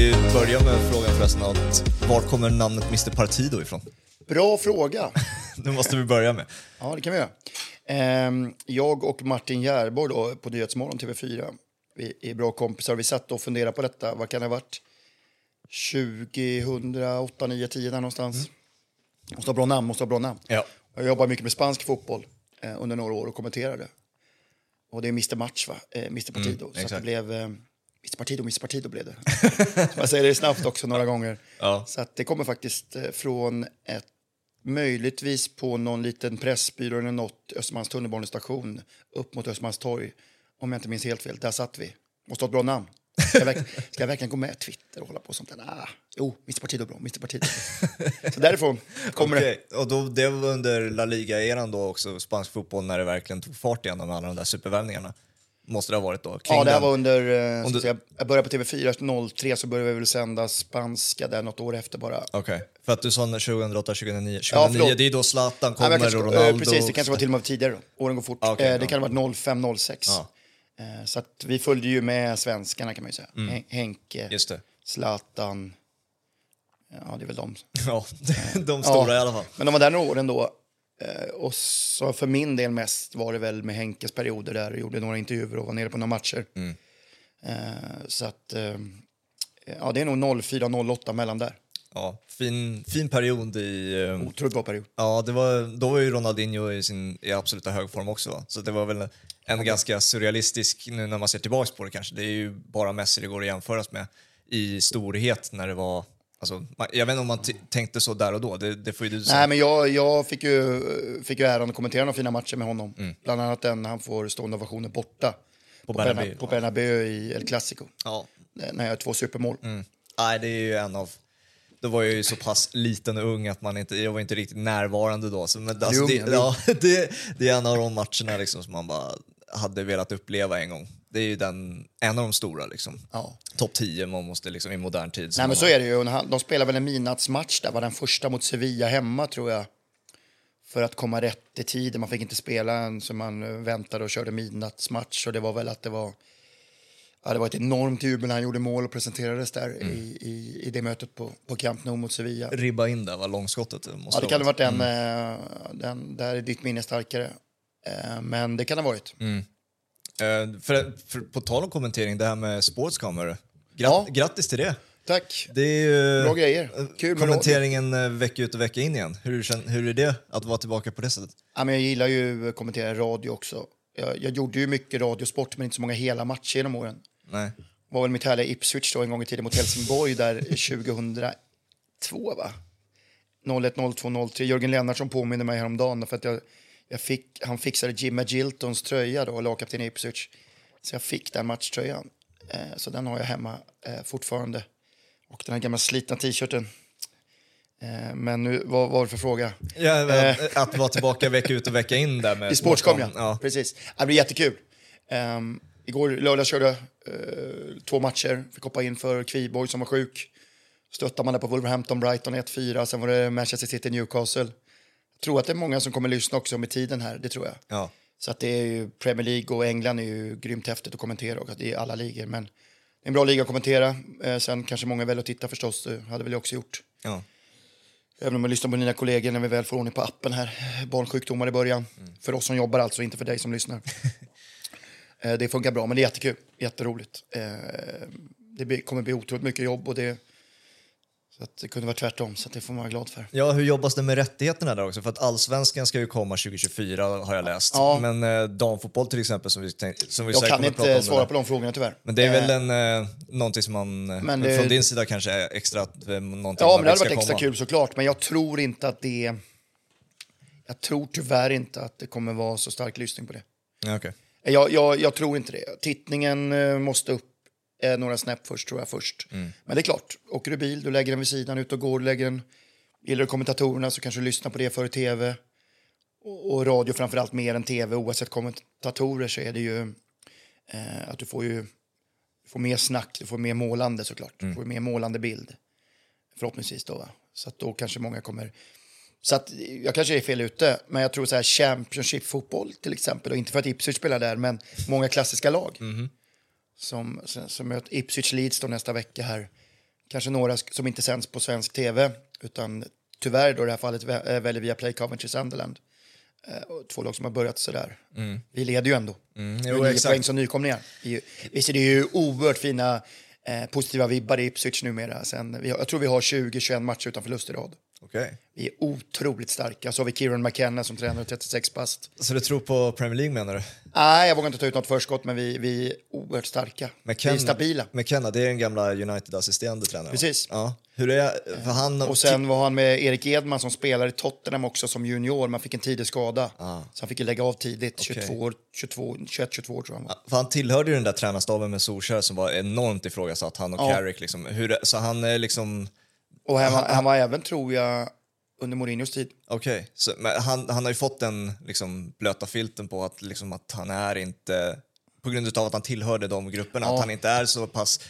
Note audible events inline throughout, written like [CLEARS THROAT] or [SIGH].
vi börja med frågan förresten att var kommer namnet Mr Partido ifrån? Bra fråga. [LAUGHS] det måste vi börja med. Ja, det kan vi göra. Ehm, jag och Martin Järborg då, på Nyhetsmorgon TV4, vi är bra kompisar. Vi satt och funderade på detta. Vad kan det ha varit? 2008, 9, 10 där någonstans. Mm. Måste ha bra namn, måste ha bra namn. Ja. Jag jobbade mycket med spansk fotboll eh, under några år och kommenterade. Och det är Mr Match, va? Eh, Mr Partido. Mm, så det blev... Mr Partido, Mr Partido blev det. Man säger det snabbt också några gånger. Ja. Så att det kommer faktiskt eh, från ett möjligtvis på någon liten pressbyrå eller något Östermalms tunnelbanestation upp mot Östermalmstorg. Om jag inte minns helt fel. Där satt vi. Måste ha ett bra namn. Ska jag, verkligen, ska jag verkligen gå med Twitter och hålla på sånt där? Nah. Jo, Mr Partido bra, Mr Partido. Så därifrån kommer Okej, det. Och då, det var under La Liga-eran då också, spansk fotboll, när det verkligen tog fart igen med alla de där supervärvningarna. Måste det ha varit då? Ja, det här var under... eh, att säga, Jag började på TV4 03 så började vi väl sända spanska där något år efter bara. Okej, för att du sa 2008, 2009. 2009, Ja, det är då Zlatan Nej, kommer jag kanske- och Ronaldo. eh, Precis, det kanske var till och med tidigare. Då. Åren går fort. Okej, Eh, det ja. kan ha varit 05, 06. Ja. Eh, Så att vi följde ju med svenskarna kan man ju säga. Hen- Henke, Just det. Zlatan. Ja, det är väl de. [LAUGHS] Ja, de stora i alla fall. Men de var där några åren då. Eh, Och så för min del mest var det väl med Henkes perioder där. Jag gjorde några intervjuer och var nere på några matcher. Mm. Eh, Så att, eh, ja det är nog 04-08 mellan där. Ja, fin, fin period i... Otroligt bra period. Ja, det var, då var ju Ronaldinho i sin i absoluta högform också. Va? Så det var väl en ganska surrealistisk, nu när man ser tillbaka på det kanske, det är ju bara Messi det går att jämföras med i storhet när det var... Alltså, jag vet inte om man tänkte så där och då, det, det får du säga. Nej, men jag, jag fick, ju, fick ju äran att kommentera några fina matcher med honom. Mm. Bland annat den han får stående ovationer borta. På, på Bernabéu i El Clasico. Ja. När jag två supermål. Mm. Nej, det är ju en av... Då var jag ju så pass liten och ung att man inte, jag var inte riktigt närvarande då. Så, men, alltså, det, ja, [LAUGHS] det, det är en av de matcherna liksom, som man bara hade velat uppleva en gång. Det är ju den, en av de stora. Liksom. Ja. Topp 10 man måste liksom, i modern tid. Nej, men så har. är det ju. De spelade väl en midnattsmatch där, var den första mot Sevilla hemma tror jag. För att komma rätt i tiden. Man fick inte spela en, så man eh, väntade och körde midnattsmatch. Och det var väl att det var... Ja, det var ett enormt jubel när han gjorde mål och presenterades där Mm. i, i, i det mötet på, på Camp Nou mot Sevilla. Ribba in där, var långskottet. det Måste Ja, det kan ha varit den, Mm. eh, den. Där är ditt minne starkare. Eh, Men det kan ha varit. Mm. Eh, för, för, på tal om kommentering, det här med Sportscamera. Gratt, Ja. Grattis till det. Tack. Det är ju Bra grejer. Kul med kommenteringen eh, vecka ut och vecka in igen. Hur, hur är det att vara tillbaka på det sättet? Ja, men jag gillar ju att kommentera radio också. Jag, jag gjorde ju mycket radiosport, men inte så många hela matcher genom åren. Nej. var väl mitt härliga Ipswich då en gång i tiden mot Helsingborg där [LAUGHS] 2002 va? 01, 02, 03. Jörgen Lennartsson påminner mig häromdagen för att jag fick, han fixade Jimmy Giltons tröja då, lagkapten i Ipswich. Så jag fick den matchtröjan. Eh, så den har jag hemma eh, fortfarande. Och den här gamla slitna t-shirten. Eh, men nu, vad var det för fråga? Ja, men, att vara tillbaka vecka ut och vecka in där med Eh. [LAUGHS] I Sportscom, ja. ja. Precis. Det blir jättekul. Um, igår lördag körde jag eh, två matcher. Fick hoppa in för Kviborg som var sjuk. Stöttade man där på Wolverhampton, Brighton 1-4. Sen var det Manchester City, Newcastle. Tror att det är många som kommer lyssna också med tiden här, det tror jag. Ja. Så att det är ju Premier League och England är ju grymt häftigt att kommentera och att det är alla ligor. Men det är en bra liga att kommentera. Eh, sen kanske många väljer att titta förstås, det hade väl jag också gjort. Ja. Även om jag lyssnar på dina kollegor när vi väl får ordning på appen här. Barnsjukdomar i början. För oss som jobbar alltså, inte för dig som lyssnar. [LAUGHS] Eh, det funkar bra, men det är jättekul. Jätteroligt. Eh, det kommer bli otroligt mycket jobb och det... Så att det kunde vara tvärtom, så att det får man vara glad för. ja, hur jobbas det med rättigheterna där också? För att allsvenskan ska ju komma 2024 har jag läst. Ja. Men eh, damfotboll till exempel som vi, tänk, som vi Jag kan inte om svara på de frågorna tyvärr. Men det är väl Eh, en, eh, någonting som man, eh, Men det- från din sida kanske är extra, eh, någonting Ja, men det hade varit ska extra komma. kul såklart. Men jag tror inte att det... Jag tror tyvärr inte att det kommer vara så stark lyssning på det. Ja, okej. Jag, jag, jag tror inte det. Tittningen eh, måste upp eh, några snäpp först, tror jag. först. Mm. Men det är klart, åker du bil, du lägger den vid sidan, ut och går, du lägger den... Gillar du kommentatorerna så kanske du lyssnar på det före tv. Och, och radio framförallt mer än tv. Oavsett kommentatorer så är det ju eh, att du får ju du får mer snack, du får mer målande såklart. Du får mer målande bild. Förhoppningsvis då. Va? Så att då kanske många kommer... Så att jag kanske är fel ute, men jag tror så här Championship-fotboll till exempel, och inte för att Ipswich spelar där, men många klassiska lag. Som, som, som möter Ipswich Leeds nästa vecka här. kanske några som inte sänds på svensk tv, utan tyvärr då i det här fallet eh, väljer via Play Coventry Sunderland. Eh, Två lag som har börjat sådär. Vi leder ju ändå. Mm, jo, nio exakt. poäng som nykomlingar. Visst är det ju oerhört fina eh, positiva vibbar i Ipswich numera. Sen, jag tror vi har 20-21 matcher utan förlust i rad. Okej. Vi är otroligt starka. Så har vi Kieran McKenna som tränar 36 bast. Så du tror på Premier League menar du? Nej, jag vågar inte ta ut något förskott, men vi, vi är oerhört starka. McKenna, Vi är stabila. McKenna, det är en gamla United-assisterande tränare. Precis. Ja. Hur är för han Och sen var han med Erik Edman som spelar i Tottenham också som junior. Man fick en tidig skada. Ah. Så han fick lägga av tidigt. Okej. 22 år, 22, 21-22 år tror jag han var. För han tillhörde ju den där tränarstaben med Solskjaer som var enormt ifrågasatt, han och Ja. Carrick. Liksom. Hur, så han är liksom, Och han, var- han var även, tror jag, under Mourinhos tid. okej. Men han, han har ju fått den liksom, blöta filten på att, liksom, att han är inte, på grund av att han tillhörde de grupperna, Ja. att han inte är så pass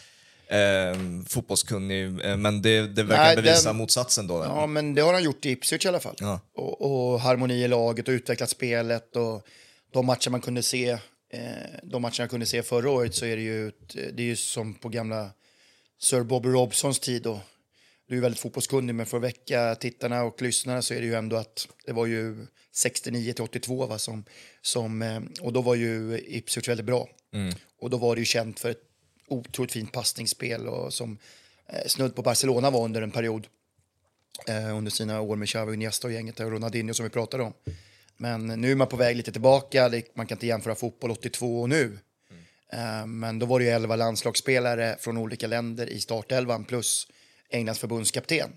eh, fotbollskunnig. Eh, Men det, det verkar Nej, bevisa den- motsatsen då. Ja, men det har han gjort i Ipswich i alla fall. Ja. Och, och harmoni i laget och utvecklat spelet och de matcher man kunde se, eh, de matcher jag kunde se förra året så är det ju, det är ju som på gamla Sir Bobby Robsons tid då. Du är väldigt fotbollskunnig, men för att väcka tittarna och lyssnarna så är det ju ändå att det var ju 69 till 82 va, som, som, eh, och då var ju Ipswich väldigt bra. Och då var det ju känt för ett otroligt fint passningsspel och som eh, snudd på Barcelona var under en period eh, under sina år med Xavi, Iniesta och gänget och Ronaldinho som vi pratade om. Men nu är man på väg lite tillbaka. Det, man kan inte jämföra fotboll 82 och nu. Eh, men då var det ju 11 landslagsspelare från olika länder i startelvan plus Englands förbundskapten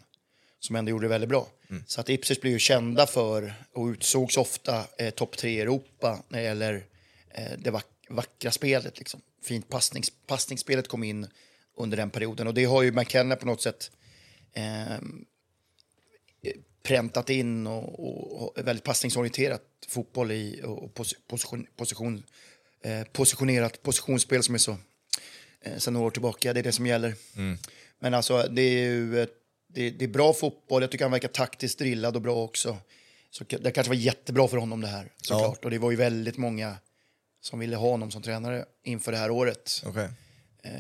som ändå gjorde det väldigt bra. Så att Ipswich blir ju kända för och utsågs ofta eh, topp tre i Europa när det gäller eh, det vack vackra spelet. Liksom. Fint passnings passningsspelet kom in under den perioden och det har ju McKenna på något sätt eh, präntat in och, och, väldigt passningsorienterat fotboll i och pos, position, position, eh, positionerat positionsspel som är så eh, sedan några år tillbaka. Det är det som gäller. Men alltså det är ju det, det är bra fotboll. Jag tycker han verkar taktiskt drillad och bra också. Så det kanske var jättebra för honom det här såklart. Och det var ju väldigt många som ville ha honom som tränare inför det här året. Okej. Eh,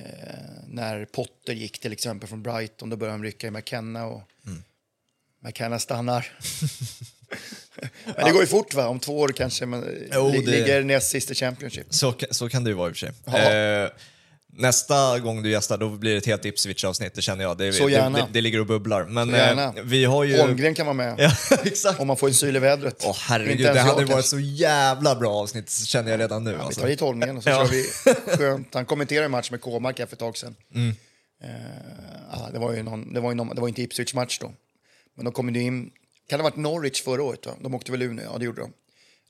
när Potter gick till exempel från Brighton, då började han rycka i McKenna och McKenna stannar. [LAUGHS] Men det går ju fort va? Om två år kanske man Jo, det- ligger näst sist i Championship. Så, så kan det ju vara i och för sig. Ja. Eh, nästa gång du gästar då blir det ett helt Ipswich-avsnitt, det känner jag. Det, Så gärna. Det, det, det ligger och bubblar. Men Så gärna. eh, vi har ju... Holmgren kan vara med [LAUGHS] Ja, exakt. om man får en syl i vädret. Åh herregud, det hade varit kanske. så jävla bra avsnitt känner jag redan nu. Vi Alltså. tar hit Holmgren och så Ja. kör vi [LAUGHS] skönt. Han kommenterade en match med Kåmark för ett tag sedan. Mm. Ja, det, var ju någon, det, var ju någon, det var inte Ipswich-match då. Men de kom ju in, kan det ha varit Norwich förra året? Va? De åkte väl ur nu? Ja, det gjorde de.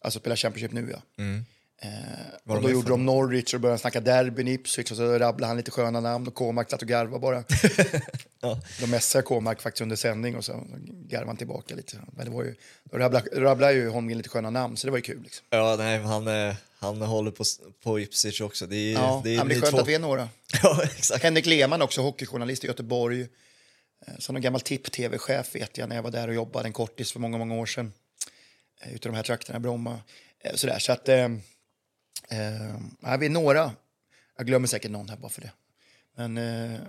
Alltså spela Championship nu ja. Mm. Eh, och då gjorde de Norwich och började snacka derbyn Ipswich och så rabblade han lite sköna namn och Kåmark satt och garvade bara. [LAUGHS] Ja. De messade Kåmark faktiskt under sändning och så garvade han tillbaka lite. Men det var ju, då rabblade, rabblade ju Holmgren lite sköna namn så det var ju kul. Liksom. Ja, nej, han, eh, han håller på, på Ipswich också. Det är, Ja, det är det är skönt två. att vi är några. [LAUGHS] Ja, exakt. Henrik Lehmann också, hockeyjournalist i Göteborg. Eh, Som en gammal tipp-tv-chef vet jag när jag var där och jobbade en kortis för många, många år sedan. Eh, Ute i de här trakterna, Bromma. Sådär, så att... Eh, eh, ja, vi är några. Jag glömmer säkert någon här bara för det. Men, eh,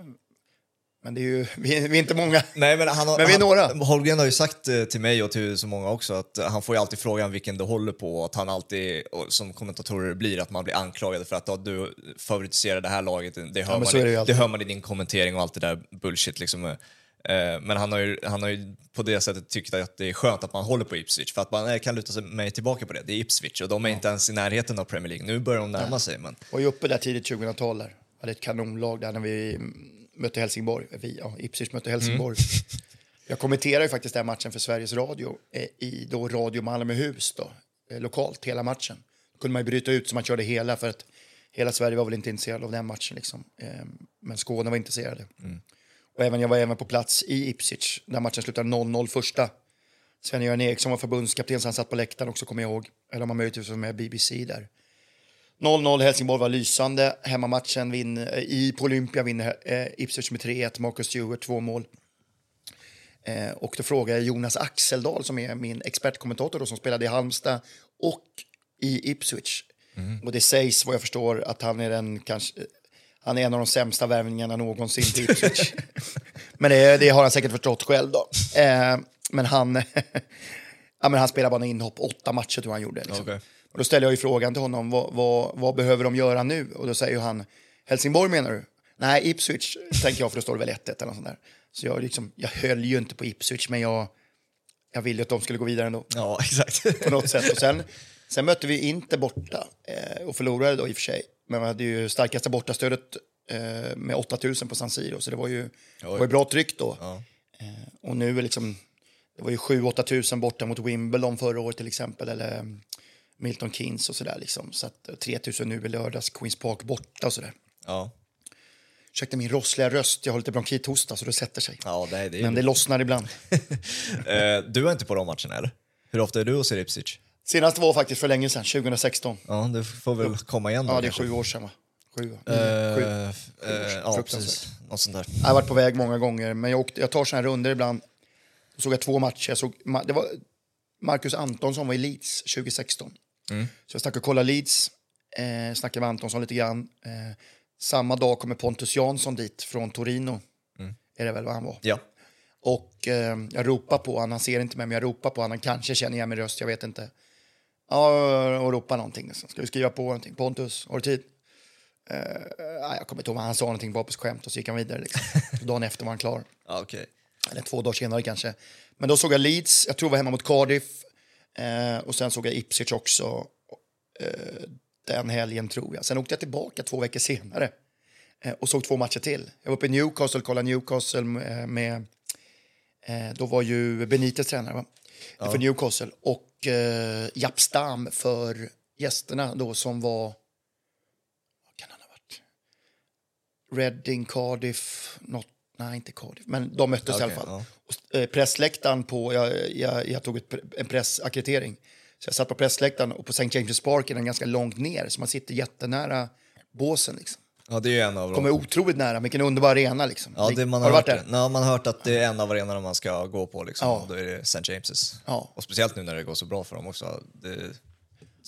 men det är ju, [LAUGHS] vi, är, vi är inte många. Nej, men han, har- Men vi är han, några. Holmgren har ju sagt eh, till mig och till så många också att eh, han får ju alltid frågan vilken du håller på och att han alltid, som kommentatorer blir, att man blir anklagad för att ja, du favoriserar det här laget. Det hör, men man, det det hör man i din kommentering och allt det där bullshit liksom. Eh, Men han har, ju, han har ju på det sättet tyckt att det är skönt att man håller på Ipswich för att man eh, kan luta sig mig tillbaka på det. Det är Ipswich och de är inte ens i närheten av Premier League. Nu börjar de närma sig men var ju uppe där tidigt 2000-tal. där. hade ett kanonlag där när vi mötte Helsingborg. Vi, ja, Ipswich mötte Helsingborg. [LAUGHS] Jag kommenterade ju faktiskt den matchen för Sveriges Radio eh, i då Radio Malmöhus då, eh, lokalt, hela matchen. Då kunde man ju bryta ut så man körde hela för att hela Sverige var väl inte intresserad av den matchen liksom. Eh, men Skåne var intresserade. Och även, jag var även på plats i Ipswich där matchen slutade 0-0 första. Sven-Göran Eriksson var förbundskapten så han satt på läktaren också kommer jag ihåg. Eller om han möjligtvis var med BBC där. 0-0, Helsingborg var lysande. Hemmamatchen vinner, i, på Olympia vinner eh, Ipswich med 3-1, Marcus Stewart två mål. Eh, och då frågar jag Jonas Axeldal som är min expertkommentator då, som spelade i Halmstad och i Ipswich. Och det sägs vad jag förstår att han är den kanske han är en av de sämsta värvningarna någonsin till Ipswich. [LAUGHS] men det, det, har han säkert förstått själv då. Eh, men han, [LAUGHS] ja, men han spelar bara en inhopp, åtta matcher tror han gjorde. Liksom. Okay. Och då ställer jag ju frågan till honom, vad, vad, vad, behöver de göra nu? Och då säger han, Helsingborg menar du? Nej, Ipswich tänker jag, för då står det väl 1-1 eller något sånt där. Så jag, liksom, jag höll ju inte på Ipswich, men jag, jag ville att de skulle gå vidare ändå. Ja, exakt. På något sätt. Och sen, sen mötte vi inte borta eh, och förlorade då i och för sig. Men vi hade ju starkaste bortastödet eh, med 8000 på San Siro, så det var ju, det var ju bra tryck då. Ja. Eh, och nu är liksom, det var ju 7-8 tusen borta mot Wimbledon förra året till exempel, eller mm, Milton Keynes och sådär. Liksom. Så att 3000 nu i lördags, Queens Park borta och sådär. Ja. Ursäkta min rossliga röst, jag har lite bronkithosta så det sätter sig. Ja, det, det är Men det lossnar ibland. [LAUGHS] Eh, du var inte på de matcherna, eller? Hur ofta är du hos Ipswich? Senast var faktiskt för länge sedan, 2016. Ja, det får väl komma igen då. Ja, det är kanske. sju år sedan va? Sju, Eh, sju. eh, ja, Fruktansvärt. precis. Något sånt där. Jag har varit på väg många gånger, men jag, åkte, jag tar såna här runder ibland. Då såg jag två matcher. Jag såg, det var Marcus Antonsson var i Leeds 2016. Så jag stack och kollade Leeds, eh, snackade med Antonsson lite grann. Eh, samma dag kommer Pontus Jansson dit från Torino. Är det väl vad han var? Ja. Och eh, jag ropar på honom, han ser inte mig men jag ropar på honom, han kanske känner igen min röst, jag vet inte. Ja, och ropar någonting. liksom. Ska vi skriva på någonting? Pontus, har du tid? Nej, jag kommer inte ihåg vad han sa, någonting bara på skämt och så gick han vidare. Liksom. [LAUGHS] Dagen efter var han klar. ja okej. Eller två dagar senare kanske. Men då såg jag Leeds, jag tror det var hemma mot Cardiff. Eh, och sen såg jag Ipswich också eh, den helgen tror jag. Sen åkte jag tillbaka två veckor senare och såg två matcher till. Jag var uppe i Newcastle kollade Newcastle med, med då var ju Benitez tränare va? för Newcastle och eh, Japp Stam för gästerna då som var, vad kan han ha varit? Reading, Cardiff, något, nej inte Cardiff, men de möttes i alla fall. ja. Och, eh, pressläktaren på, jag, jag, jag tog ett, en pressackreditering. Så jag satt på pressläktaren och på St. James' Park är den ganska långt ner så man sitter jättenära båsen liksom. Ja, det är ju en av Kommer dem. otroligt nära, vilken underbar arena liksom. Ja, det man har har, du varit hört, där? ja, man har hört att det är en av arenorna man ska gå på. Liksom. Ja. Då är det St. James's. Ja. Och speciellt nu när det går så bra för dem också. Det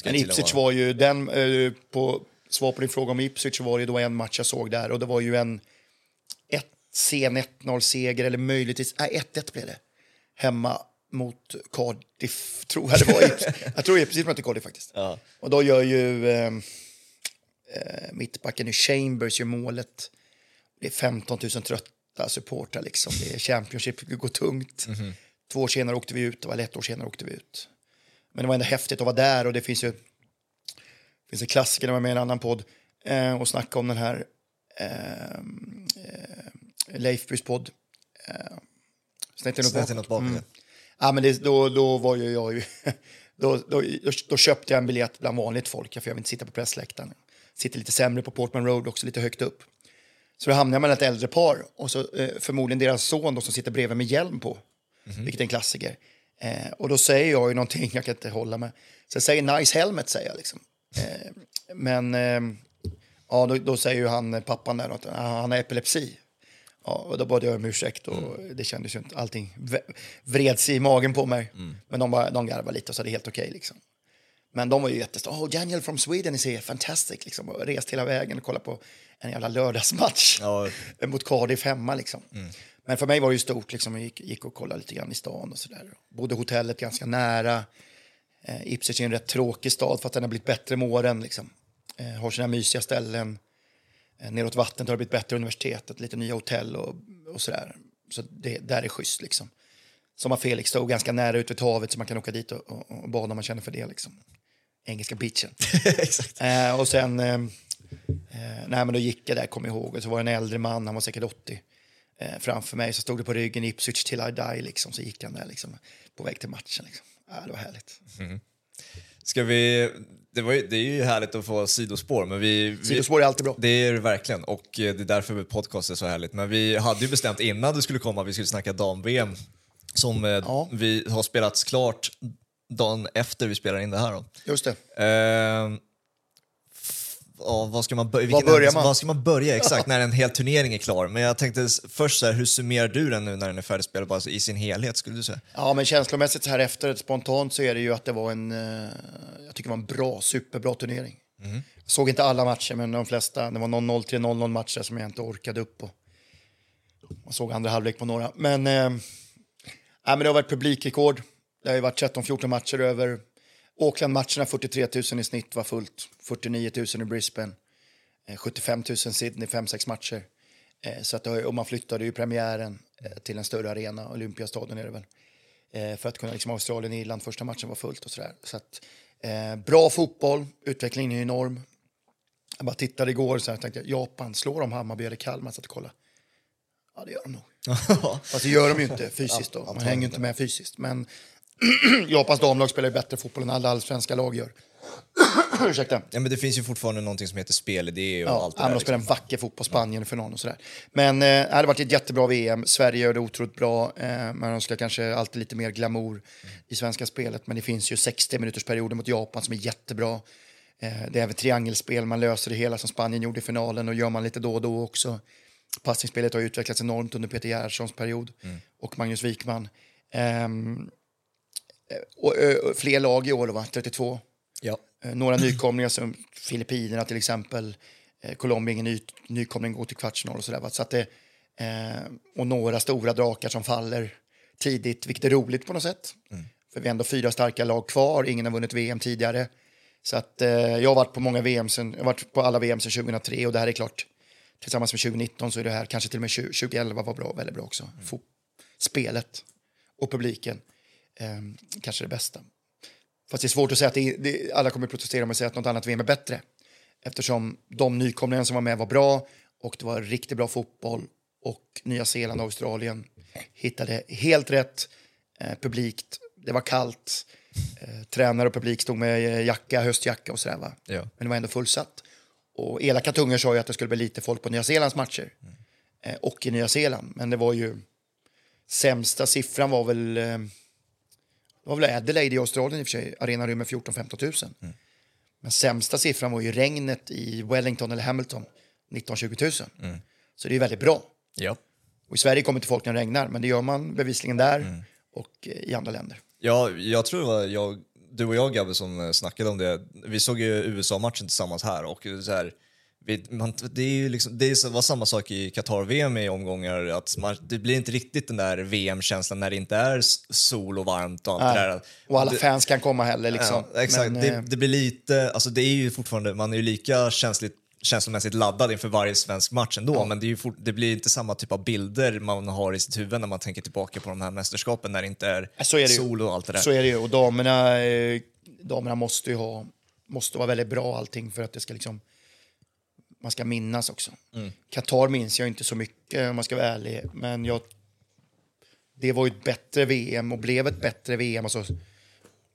Men att Ipswich var ju den, eh, på svar på din fråga om Ipswich var det ju då en match jag såg där och det var ju en ett, sen 1-0-seger eller möjligtvis, nej 1-1 blev det. Hemma mot Cardiff, tror jag det var. [LAUGHS] Jag tror Ipswich mötte Cardiff faktiskt. Ja. Och då gör ju eh, eh, mittbacken i Chambers gör målet. Det är 15 000 trötta supportrar liksom. Det är Championship, det går tungt. Två år senare åkte vi ut, det var ett år senare åkte vi ut. Men det var ändå häftigt att vara där och det finns ju det finns en klassiker när man är med i en annan podd eh, och snacka om den här eh, eh, Leifbys podd. Eh, Snett inåt bakom. Ja, men det, då, då var ju jag ju... [LAUGHS] Då, då, då köpte jag en biljett bland vanligt folk, för jag vill inte sitta på pressläktaren. Sitter lite sämre på Portman Road också, lite högt upp. Så då hamnade jag mellan ett äldre par och så eh, förmodligen deras son då, som sitter bredvid med hjälm på, vilket är en klassiker. Eh, och då säger jag ju någonting, jag kan inte hålla mig. Så jag säger nice helmet, säger jag liksom. Eh, men eh, ja, då, då säger ju han, pappan där, att ah, han har epilepsi. Ja, och då bad jag om ursäkt och det kändes ju inte, allting vreds i magen på mig. Men de, bara, de garvade lite och sa det är helt okej liksom. Men de var ju jättestora. Oh, Daniel from Sweden is here, fantastic. Liksom. Och rest hela vägen och kollade på en jävla lördagsmatch Ja. [LAUGHS] mot Cardiff hemma. Liksom. Men för mig var det ju stort. Liksom. Jag gick, gick och kollade lite grann i stan och sådär. Bodde hotellet ganska nära. Eh, Ipswich är en rätt tråkig stad för att den har blivit bättre med åren. Liksom. Eh, har sina mysiga ställen. Eh, neråt vattnet har det blivit bättre universitetet, lite nya hotell och, och sådär. Så det där är schysst liksom. Som Felix stod ganska nära ut vid havet så man kan åka dit och, och, och bada om man känner för det liksom. Engelska beachen. [LAUGHS] Exakt. Eh, och sen, eh, eh, nej men då gick jag där, kom ihåg, och så var det en äldre man, han var säkert 80, eh, framför mig, så stod det på ryggen Ipswich till I die, liksom, så gick han där liksom, på väg till matchen. Liksom. Ja, det var härligt. Ska vi... Det, var ju, det är ju härligt att få sidospår, men vi... vi Sidospår är alltid bra. Det är det verkligen och eh, det är därför podcast är så härligt. Men vi hade ju bestämt innan du skulle komma att vi skulle snacka dam-VM som eh, Ja. vi har spelats klart dagen efter vi spelar in det här. Då. Just det. Eh, ja, vad ska man, bör- vilken börjar man? Vad ska man börja exakt [LAUGHS] när en hel turnering är klar? Men jag tänkte först så här, hur summerar du den nu när den är färdigspelad bara så i sin helhet skulle du säga? Ja, men känslomässigt så här efter, spontant så är det ju att det var en, eh, jag tycker det var en bra, superbra turnering. Jag såg inte alla matcher, men de flesta. Det var någon 0-3, 0-0 matcher som jag inte orkade upp. Och jag såg andra halvlek på några. Men, eh, nej, men det har varit publikrekord. Det har ju varit 13-14 matcher över. Auckland-matcherna 43 000 i snitt var fullt. 49 000 i Brisbane. Eh, 75 000 Sydney, 5-6 matcher. Eh, så att har, och man flyttade ju premiären eh, till en större arena, Olympiastadion är det väl. Eh, för att kunna liksom Australien-Irland, första matchen var fullt och sådär. Så att, eh, bra fotboll, utvecklingen är enorm. Jag bara tittade igår så här, tänkte Japan, slår de Hammarby eller Kalmar? Så att kolla. Ja, det gör de nog. [LAUGHS] Fast det gör de ju inte fysiskt då. Man hänger inte med fysiskt. Men [CLEARS THROAT] Japans damlag spelar ju bättre fotboll än alla allsvenska lag gör. [CLEARS THROAT] Ursäkta. Ja, men det finns ju fortfarande någonting som heter spelidé och Ja, allt det ja, där. de spelar Liksom. en vacker fotboll, Spanien och final och sådär. Men eh, det hade varit ett jättebra VM. Sverige gör det otroligt bra. Eh, man önskar kanske alltid lite mer glamour i svenska spelet. Men det finns ju 60 minuters perioder mot Japan som är jättebra. Eh, det är även triangelspel, man löser det hela som Spanien gjorde i finalen och gör man lite då och då också. Passningsspelet har utvecklats enormt under Peter Gerhardssons period och Magnus Wikman. Ehm, eh, och, ö, fler lag i år, va? 32. Ja. Eh, Några nykomlingar som Filippinerna till exempel. Eh, Colombia ingen ny, nykomling går till kvartsfinal och sådär. va. Så att det, eh, och några stora drakar som faller tidigt, vilket är roligt på något sätt. För vi har ändå fyra starka lag kvar, ingen har vunnit VM tidigare. Så att eh, jag har varit på många VM sen, jag har varit på alla VM sedan 2003 och det här är klart, tillsammans med 2019 så är det här, kanske till och med 20, 2011 var bra, väldigt bra också. Fo- spelet och publiken, eh, kanske det bästa. Fast det är svårt att säga att det, det, alla kommer protestera med att säga att något annat VM är bättre. Eftersom de nykomlingarna som var med var bra och det var riktigt bra fotboll och Nya Zeeland och Australien hittade helt rätt eh, publikt. Det var kallt. Eh, tränare och publik stod med eh, jacka, höstjacka och sådär va. Ja. Men det var ändå fullsatt. Och elaka tungor sa ju att det skulle bli lite folk på Nya Zeelands matcher. Eh, och i Nya Zeeland. Men det var ju... Sämsta siffran var väl... Eh, det var väl Adelaide i Australien i och för sig. Arenan rymmer 14-15 000. Men sämsta siffran var ju regnet i Wellington eller Hamilton. 19-20 000. Så det är väldigt bra. Ja. Och I Sverige kommer inte folk när det regnar, men det gör man bevisligen där och eh, i andra länder. Ja, jag tror det var jag, du och jag Gabbe som eh, snackade om det. Vi såg ju USA-matchen tillsammans här och så här, man, det är ju liksom, det var samma sak i Qatar-VM i omgångar, att man, det blir inte riktigt den där VM-känslan när det inte är sol och varmt och allt det där. Och alla det, fans kan komma heller. Liksom. ja, exakt, Men, det, eh, det blir lite, alltså det är ju fortfarande, man är ju lika känsligt känslomässigt laddad inför varje svensk match ändå, men det, fort, det blir inte samma typ av bilder man har i sitt huvud när man tänker tillbaka på de här mästerskapen när det inte är, är det sol och allt det där. Så är det ju. Och damerna, eh, damerna måste ju ha, måste vara väldigt bra allting för att det ska liksom, man ska minnas också. Mm. Qatar minns jag inte så mycket om man ska vara ärlig, men jag, det var ju ett bättre VM och blev ett bättre VM. Alltså,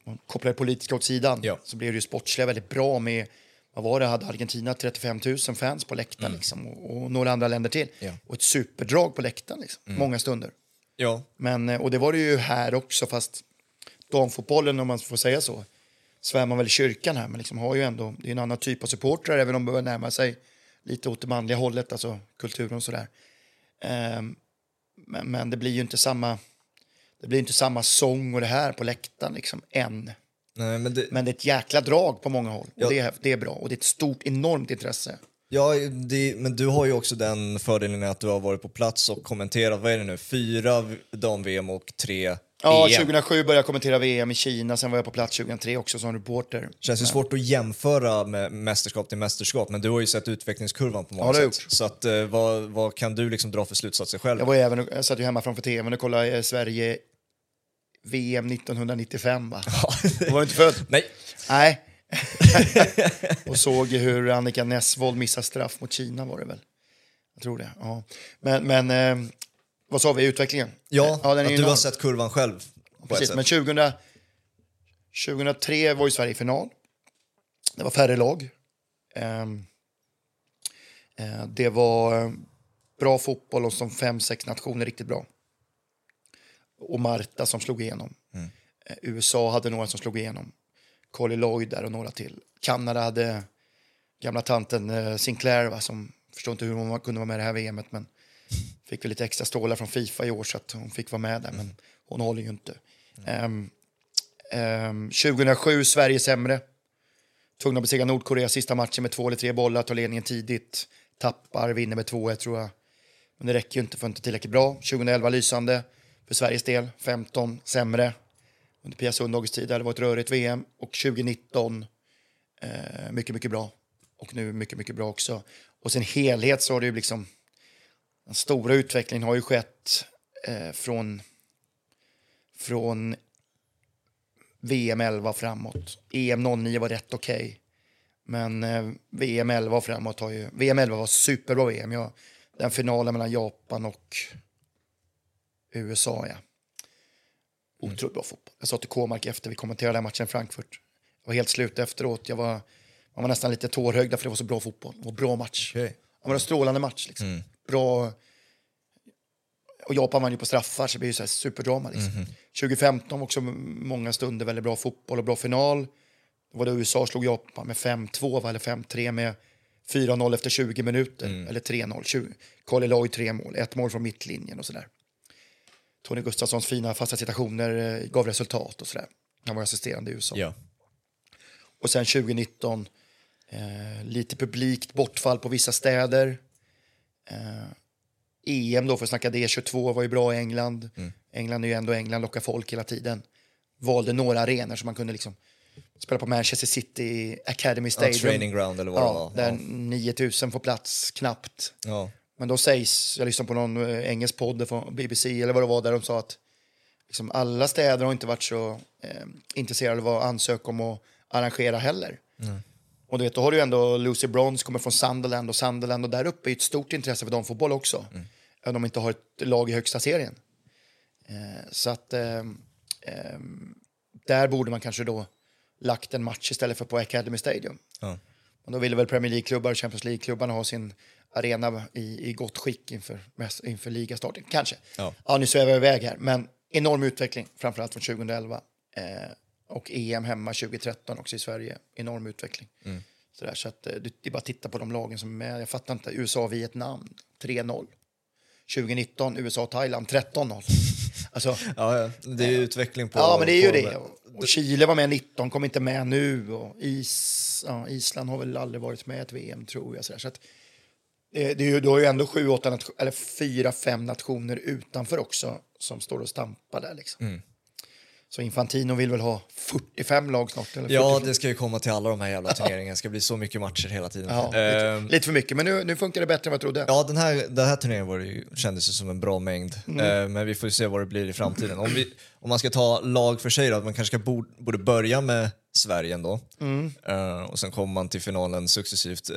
man kopplar det politiska åt sidan Ja. så blev det ju sportsliga väldigt bra med vad var det, hade Argentina 35 000 fans på läktaren Mm. liksom, och, och några andra länder till. Ja. Och ett superdrag på läktaren, liksom, Mm. många stunder. Ja, Men, eh, och det var det ju här också, fast damfotbollen, om man får säga så, svär man väl i kyrkan här, men liksom har ju ändå, det är en annan typ av supportrar, även om de börjar närma sig lite åt det manliga hållet, alltså kulturen och sådär. Ehm, men, men det blir ju inte samma, det blir inte samma sång och det här på läktaren liksom, än. nej, men det, Men det är ett jäkla drag på många håll, och Ja. det, är, det är bra. Och det är ett stort, enormt intresse. Ja, det, men du har ju också den fördelen att du har varit på plats och kommenterat, vad är det nu, fyra dam-VM och tre Ja, EM. 2007 började jag kommentera VM i Kina, sen var jag på plats 2003 också som reporter. känns ju svårt att jämföra med mästerskap till mästerskap, men du har ju sett utvecklingskurvan på många Ja, sätt. Så att, eh, vad, vad kan du liksom dra för slutsatser själv? Jag, var även, jag satt ju hemma framför tvn och kollade eh, Sverige VM 1995. Va? Du var inte född? Nej. Nej. [LAUGHS] och såg ju hur Annika Nessvold missade straff mot Kina var det väl? Jag tror det. Ja. Men, men eh, vad sa vi, utvecklingen? Ja, är att du har sett kurvan själv. Precis, men sätt. 2000, 2003 var ju Sverige i final. Det var färre lag. Ehm, eh, det var eh, bra fotboll och som fem, sex nationer riktigt bra. Och Marta som slog igenom. Eh, USA hade några som slog igenom. Collie Lloyd där och några till. Kanada hade gamla tanten Sinclair va, som förstår inte hur hon kunde vara med i det här VMet men fick väl lite extra stålar från Fifa i år så att hon fick vara med där men hon håller ju inte. Ehm, ehm, 2007 Sverige sämre. tvungna att besegra Nordkorea sista matchen med två eller tre bollar, tar ledningen tidigt, tappar, vinner med 2-1 tror jag. Men det räcker ju inte för inte tillräckligt bra. 2011 lysande för Sveriges del, 15 sämre. Under Pia Sundhages tid det hade varit rörigt VM och 2019 eh, mycket, mycket bra. Och nu mycket, mycket bra också. Och sen helhet så har det ju liksom den stora utvecklingen har ju skett eh, från, från VM 11 framåt. EM 09 var rätt okej. Okay. Men eh, VM 11 framåt har ju... VM 11 var superbra VM. Jag, den finalen mellan Japan och USA, ja. Otroligt bra fotboll. Jag sa till Kåmark efter vi kommenterade den matchen i Frankfurt. Jag var helt slut efteråt. Jag var, man var nästan lite tårögd för det var så bra fotboll. Det var bra match. Okay. Det var en strålande match. Liksom. Mm. Bra... Och Japan vann ju på straffar så det blir ju så superdrama. Liksom. Mm. 2015 också många stunder väldigt bra fotboll och bra final. Då var det USA slog Japan med 5-2 eller 5-3 med 4-0 efter 20 minuter. Mm. Eller 3-0. Carl Lloyd tre mål, ett mål från mittlinjen och sådär. Tony Gustafssons fina fasta situationer eh, gav resultat och sådär. Han var assisterande i USA. Ja. Och sen 2019, eh, lite publikt bortfall på vissa städer. Eh, EM då, för att snacka D22, var ju bra i England. Mm. England är ju ändå England, lockar folk hela tiden. Valde några arenor så man kunde liksom spela på Manchester City Academy Stadium. Ja, training ground eller vad ja, det var. Där ja. 9000 får plats, knappt. Ja. Men då sägs, jag lyssnade på någon eh, engelsk podd från BBC eller vad det var, där de sa att liksom alla städer har inte varit så eh, intresserade av att ansöka om att arrangera heller. Mm. Och du vet, då har du ändå Lucy Bronze, kommer från Sunderland och Sunderland och där uppe är ett stort intresse för damfotboll också. Mm. Även om de inte har ett lag i högsta serien. Eh, så att eh, eh, där borde man kanske då lagt en match istället för på Academy Stadium. Ja. Och då ville väl Premier League-klubbar och Champions League-klubbarna ha sin arena i, i gott skick inför, inför ligastarten. Kanske. Ja. ja, nu svävar jag iväg här. Men enorm utveckling, framförallt från 2011. Eh, och EM hemma 2013 också i Sverige. Enorm utveckling. Mm. Så, där, så att, eh, det är bara att titta på de lagen som är med. Jag fattar inte. USA-Vietnam 3-0. 2019 USA-Thailand 13-0. Alltså, ja, ja, det är ju utveckling på... Ja, men det är ju det. Och Chile var med 19, kom inte med nu. Och Is, ja, Island har väl aldrig varit med i ett VM, tror jag. Så, så att, det, det är ju, du har ju ändå sju, åtta, eller fyra, fem nationer utanför också som står och stampar där. Liksom. Mm. Så Infantino vill väl ha 45 lag snart? Eller ja, det ska ju komma till alla de här jävla turneringarna. Det ska bli så mycket matcher hela tiden. Ja, lite, uh, lite, för mycket, men nu, nu funkar det bättre än vad jag trodde. Ja, den här, den här turneringen var ju, kändes ju som en bra mängd. Mm. Uh, men vi får se vad det blir i framtiden. Om, vi, om man ska ta lag för sig då, man kanske ska bo, borde börja med Sverige ändå. Mm. Uh, och sen kommer man till finalen successivt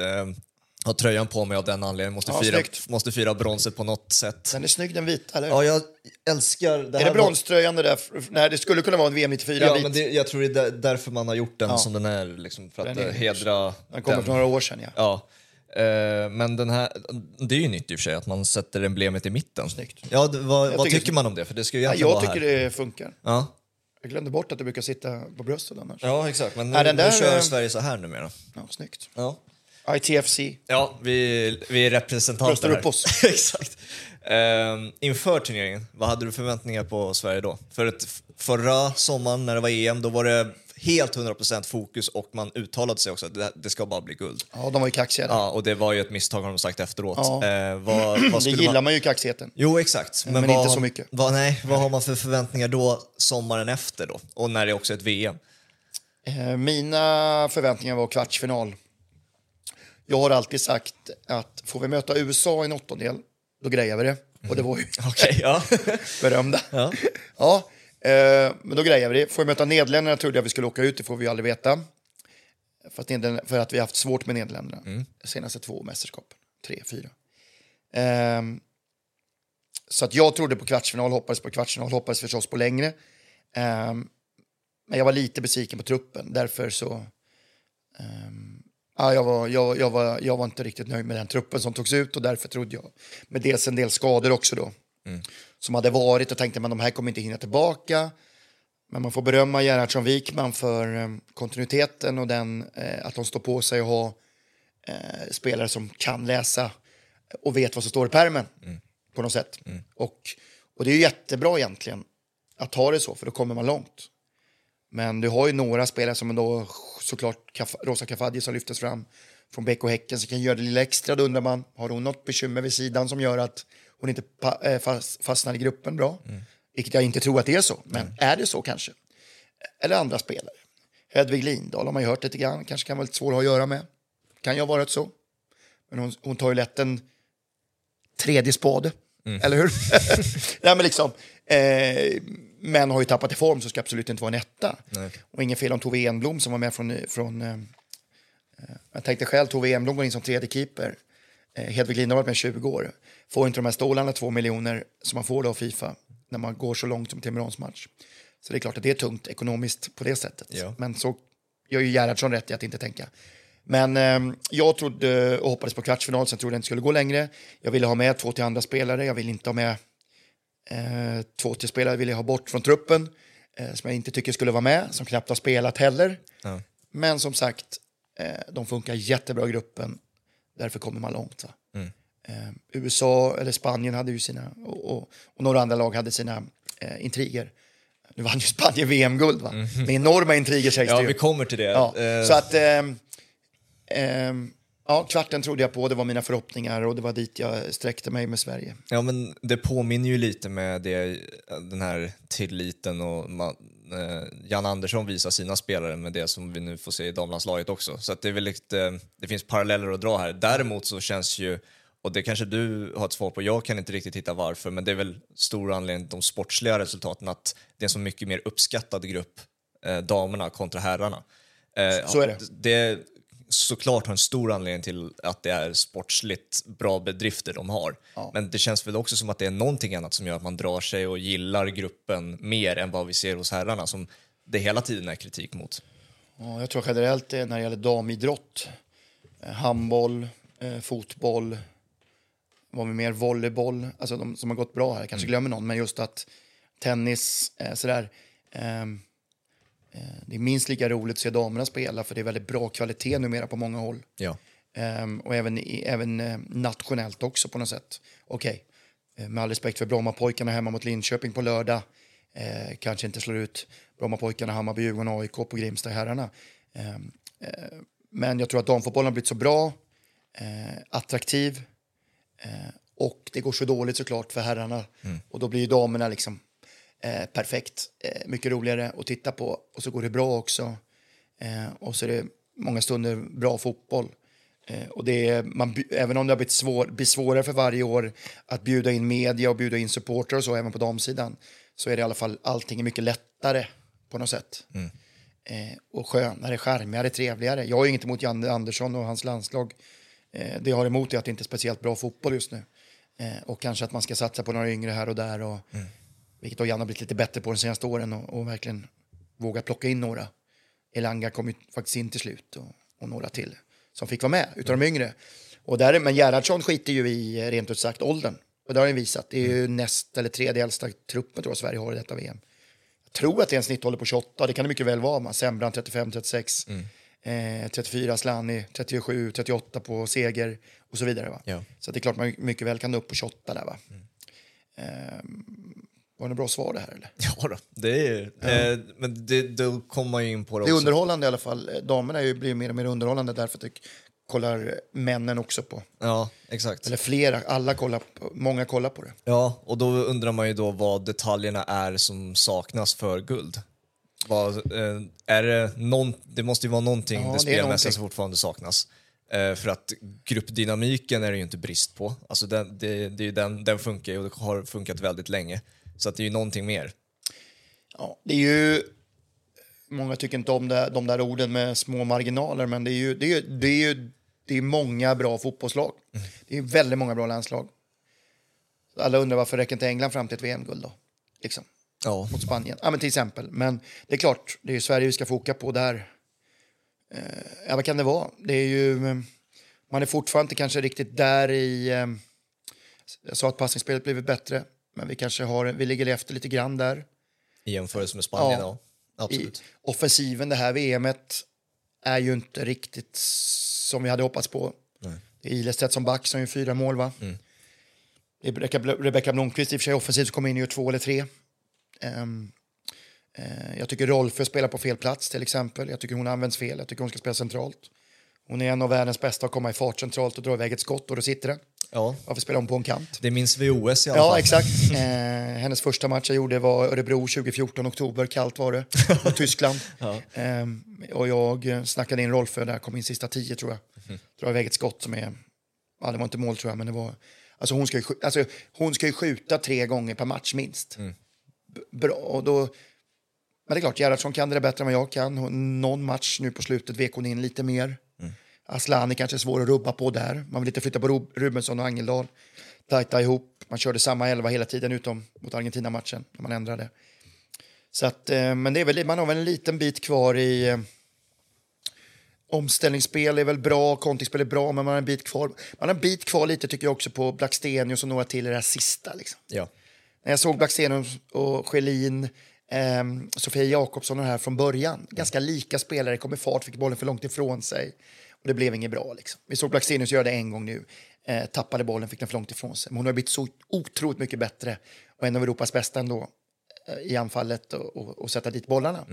har tröjan på mig av den anledningen. Måste, ja, fira, måste fira bronset på något sätt. Den är snygg den vita, eller Ja, jag älskar... Det är det bronströjan det där? Nej, det skulle kunna vara en VM 94 Ja, vit. men det, jag tror det är därför man har gjort den ja. som den är. Liksom, för att är, hedra... Den kommer för några år sedan, ja. ja. Uh, men den här, det är ju nytt i och för sig att man sätter emblemet i mitten. Snyggt. Ja, det, vad, vad tycker, tycker man om det? För det ska ju ja, jag tycker här. det funkar. Ja. Jag glömde bort att du brukar sitta på bröstet annars. Ja, exakt. Men nu, där, nu kör Sverige så här numera. Ja, snyggt. Ja. ITFC. Ja, vi, vi är representanter Röstar upp oss. [LAUGHS] Exakt. Um, inför turneringen, vad hade du förväntningar på Sverige då? För att förra sommaren när det var EM, då var det helt 100% fokus och man uttalade sig också att det, det, ska bara bli guld. Ja, de var ju kaxiga. Ja, och det var ju ett misstag har de sagt efteråt. Ja. Eh, vad, vad [CLEARS THROAT] det gillar man... man ju kaxigheten. Jo, exakt. Men, men vad, inte så mycket. Vad, nej, vad har man för förväntningar då sommaren efter då? Och när det är också ett VM? Eh, mina förväntningar var kvartsfinal. Jag har alltid sagt att får vi möta USA i en åttondel, då grejar vi det. Och det var ju [LAUGHS] okay, ja. [LAUGHS] berömda. Ja. ja eh, men då grejar vi det. Får vi möta Nederländerna trodde jag vi skulle åka ut, det får vi aldrig veta. För att, för att vi har haft svårt med Nederländerna mm. de senaste två mästerskapen. Tre, fyra. Eh, så att jag trodde på kvartsfinal, hoppades på kvartsfinal, hoppades förstås på längre. Eh, men jag var lite besviken på truppen, därför så... Um, Ja, jag, var, jag, jag, var, jag var inte riktigt nöjd med den truppen som togs ut och därför trodde jag, med dels en del skador också då, mm. som hade varit och tänkte man de här kommer inte hinna tillbaka. Men man får berömma Gerhardsson Wikman för eh, kontinuiteten och den, eh, att de står på sig och har eh, spelare som kan läsa och vet vad som står i pärmen mm. på något sätt. Mm. Och, och det är jättebra egentligen att ha det så, för då kommer man långt. Men du har ju några spelare som då såklart Kaf Rosa Kafaji som lyftes fram från BK Häcken som kan göra det lilla extra. Då undrar man, har hon något bekymmer vid sidan som gör att hon inte fast, fastnar i gruppen bra? Mm. Vilket jag inte tror att det är så, men mm. är det så kanske? Eller andra spelare. Hedvig Lindahl har man ju hört lite grann, kanske kan vara lite svår att ha att göra med. Kan ju ha varit så. Men hon, hon tar ju lätt en tredje spade, mm. eller hur? [LAUGHS] [LAUGHS] Nej, men liksom, eh, men har ju tappat i form så ska absolut inte vara en etta. Nej. Och ingen fel om Tove Enblom som var med från... från eh, eh jag tänkte själv, Tove Enblom går in som tredje keeper. Eh, Hedvig Lindahl har varit med 20 år. Får inte de här stålarna två miljoner som man får då av Fifa när man går så långt som till en match. Så det är klart att det är tungt ekonomiskt på det sättet. Ja. Men så gör ju Gerhardsson rätt i att inte tänka. Men eh, jag trodde och hoppades på kvartsfinal, sen trodde jag inte skulle gå längre. Jag ville ha med två till andra spelare, jag ville inte ha med eh, två till spelare, ville jag ha bort från truppen. Eh, som jag inte tycker skulle vara med, som knappt har spelat heller. Ja. Men som sagt, eh, de funkar jättebra i gruppen, därför kommer man långt. Mm. Eh, USA eller Spanien hade ju sina, och, och, och några andra lag hade sina eh, intriger. Nu vann ju Spanien VM-guld va? Mm. Med enorma intriger sägs ja, det ju. vi kommer till det. Ja. Uh. Så att... Ja, kvarten trodde jag på, det var mina förhoppningar och det var dit jag sträckte mig med Sverige. Ja, men det påminner ju lite med det, den här tilliten och man, eh, Jan Andersson visar sina spelare med det som vi nu får se i damlandslaget också. Så det, är väl lite, det finns paralleller att dra här. Däremot så känns ju och det kanske du har ett svar på, jag kan inte riktigt hitta varför, men det är väl stor anledning till de sportsliga resultaten, att det är en så mycket mer uppskattad grupp, eh, damerna kontra herrarna. Eh, så är det. Det såklart har en stor anledning till att det är sportsligt bra bedrifter de har. Ja. Men det känns väl också som att det är någonting annat som gör att man drar sig och gillar gruppen mer än vad vi ser hos herrarna, som det hela tiden är kritik mot. Ja, jag tror generellt det när det gäller damidrott, eh, handboll, eh, fotboll, var vi mer volleyboll, alltså de som har gått bra här, kanske mm. glömmer någon, men just att tennis, eh, sådär. Eh, eh, det är minst lika roligt att se damerna spela för det är väldigt bra kvalitet numera på många håll. Ja. Um, och även, även uh, nationellt också på något sätt. Okej, okay. uh, med all respekt för Brommapojkarna hemma mot Linköping på lördag. Uh, kanske inte slår ut Brommapojkarna, Hammarby, Djurgården, AIK på Grimsta herrarna. Um, men jag tror att damfotbollen har blivit så bra, attraktiv Eh, och det går så dåligt såklart för herrarna. Mm. Och då blir ju damerna liksom eh, perfekt. Eh, mycket roligare att titta på. Och så går det bra också. Eh, och så är det många stunder bra fotboll. Eh, och det är, man, även om det har blivit svår, blir svårare för varje år att bjuda in media och bjuda in supportrar och så även på damsidan så är det i alla fall allting är mycket lättare på något sätt. Mm. Eh, och skönare, charmigare, trevligare. Jag är inget emot Janne Andersson och hans landslag Eh, det jag har emot är att det inte är speciellt bra fotboll just nu. Och kanske att man ska satsa på några yngre här och där. Och, mm. Vilket då Jan har blivit lite bättre på de senaste åren och, och verkligen våga plocka in några. Elanga kom ju faktiskt in till slut och, och några till som fick vara med utav de yngre. Och där, men Gerhardsson skiter ju i rent ut sagt åldern. Och det har han visat. Det är ju mm. näst eller tredje äldsta truppen tror jag Sverige har i detta VM. Jag tror att det är en snittålder på 28, det kan det mycket väl vara. Sembran 35-36. Mm. Eh, 34 Slani, 37, 38 på Seger och så vidare. Va? Ja. Så det är klart man mycket väl kan nå upp på 28 där. Va? Mm. Eh, var det bra svar det här eller? [LAUGHS] Ja då, det är ja. eh, men det, då kommer man ju in på det Det är också. underhållande i alla fall. Damerna är ju, blir mer och mer underhållande därför att det kollar männen också på. Ja, exakt. Eller flera, alla kollar, många kollar på det. Ja, och då undrar man ju då vad detaljerna är som saknas för guld. Vad, eh, är det, någon, det måste ju vara någonting ja, det som fortfarande saknas. Eh, för att gruppdynamiken är det ju inte brist på. Alltså den, det, det är den, den funkar ju och det har funkat väldigt länge. Så att det är ju någonting mer. Ja, det är ju... Många tycker inte om det, de där orden med små marginaler, men det är ju, det är, det är ju det är många bra fotbollslag. Mm. Det är väldigt många bra landslag. Alla undrar varför räcker inte England fram till ett VM-guld då? Liksom ja. mot Spanien. Ja, men till exempel. Men det är klart, det är ju Sverige vi ska foka på där. Eh, ja, vad kan det vara? Det är ju... Eh, man är fortfarande inte kanske riktigt där i... Eh, jag sa att passningsspelet blivit bättre, men vi kanske har, vi ligger efter lite grann där. I jämförelse med Spanien, ja. ja. Absolut. I offensiven det här VMet är ju inte riktigt som vi hade hoppats på. Nej. Det är Ilestedt som back som gör fyra mål, va? Mm. Rebecka Blomqvist i och för sig offensivt kommer in och gör två eller tre. Um, Eh, jag tycker Rolfö spelar på fel plats till exempel. Jag tycker hon används fel. Jag tycker hon ska spela centralt. Hon är en av världens bästa att komma i fart centralt och dra iväg ett skott och då sitter det. Ja, Varför spelar hon på en kant? det minns vi OS i alla Ja, fall. exakt. [LAUGHS] Eh, hennes första match jag gjorde var Örebro 2014, oktober. Kallt var det. [LAUGHS] Mot Tyskland. eh, och jag snackade in Rolfö där, kom in sista tio tror jag. Mhm. Drar iväg ett skott som är... Ja, det var inte mål tror jag, men det var... Alltså hon ska ju, alltså, hon ska ju skjuta tre gånger per match minst. Mm. Bra, och då... Men det är klart, Gerhardsson kan det bättre än vad jag kan. Någon match nu på slutet vek hon in lite mer. Aslani kanske är svår att rubba på där. Man vill inte flytta på Ru- Rubensson och Angeldal. Tajta ihop. Man körde samma elva hela tiden utom mot Argentina-matchen när man ändrade. Så att, eh, men det är väl, man har väl en liten bit kvar i... Eh, omställningsspel är väl bra, kontringsspel är bra, men man har en bit kvar. Man har en bit kvar lite tycker jag också på Blackstenius och några till i det här sista. Liksom. Ja. När jag såg Blackstenius och Schelin, ehm, Sofia Jakobsson och här från början. Ganska lika spelare, kom i fart, fick bollen för långt ifrån sig. Det blev inget bra. Liksom. Vi såg Blackstenius göra det en gång nu. Eh, tappade bollen, fick den för långt ifrån sig. Men hon har blivit så otroligt mycket bättre och en av Europas bästa ändå eh, i anfallet och, och, och sätta dit bollarna.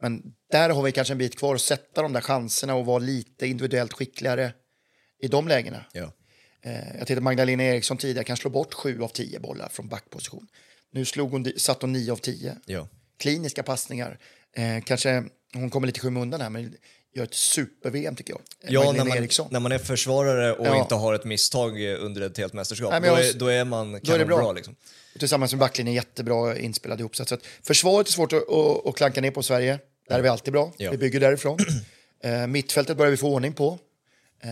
Men där har vi kanske en bit kvar att sätta de där chanserna och vara lite individuellt skickligare i de lägena. Ja. Eh, jag tittade Magdalena Eriksson tidigare, kan slå bort sju av tio bollar från backposition. Nu slog hon, satt hon nio av tio. Ja. Kliniska passningar. Eh, kanske, hon kommer lite i skymundan här, men gör ett super-VM tycker jag. Ja, när man, Eriksson. när man är försvarare och Ja. inte har ett misstag under ett helt mästerskap, Nej, då, är, då är man Då är det kanonbra. bra. Liksom. Och Tillsammans med backlinjen jättebra inspelad ihop. Så att, försvaret är svårt att, att, att klanka ner på Sverige. Där är vi alltid bra. Ja. Vi bygger därifrån. [CLEARS THROAT] Eh, mittfältet börjar vi få ordning på. Eh,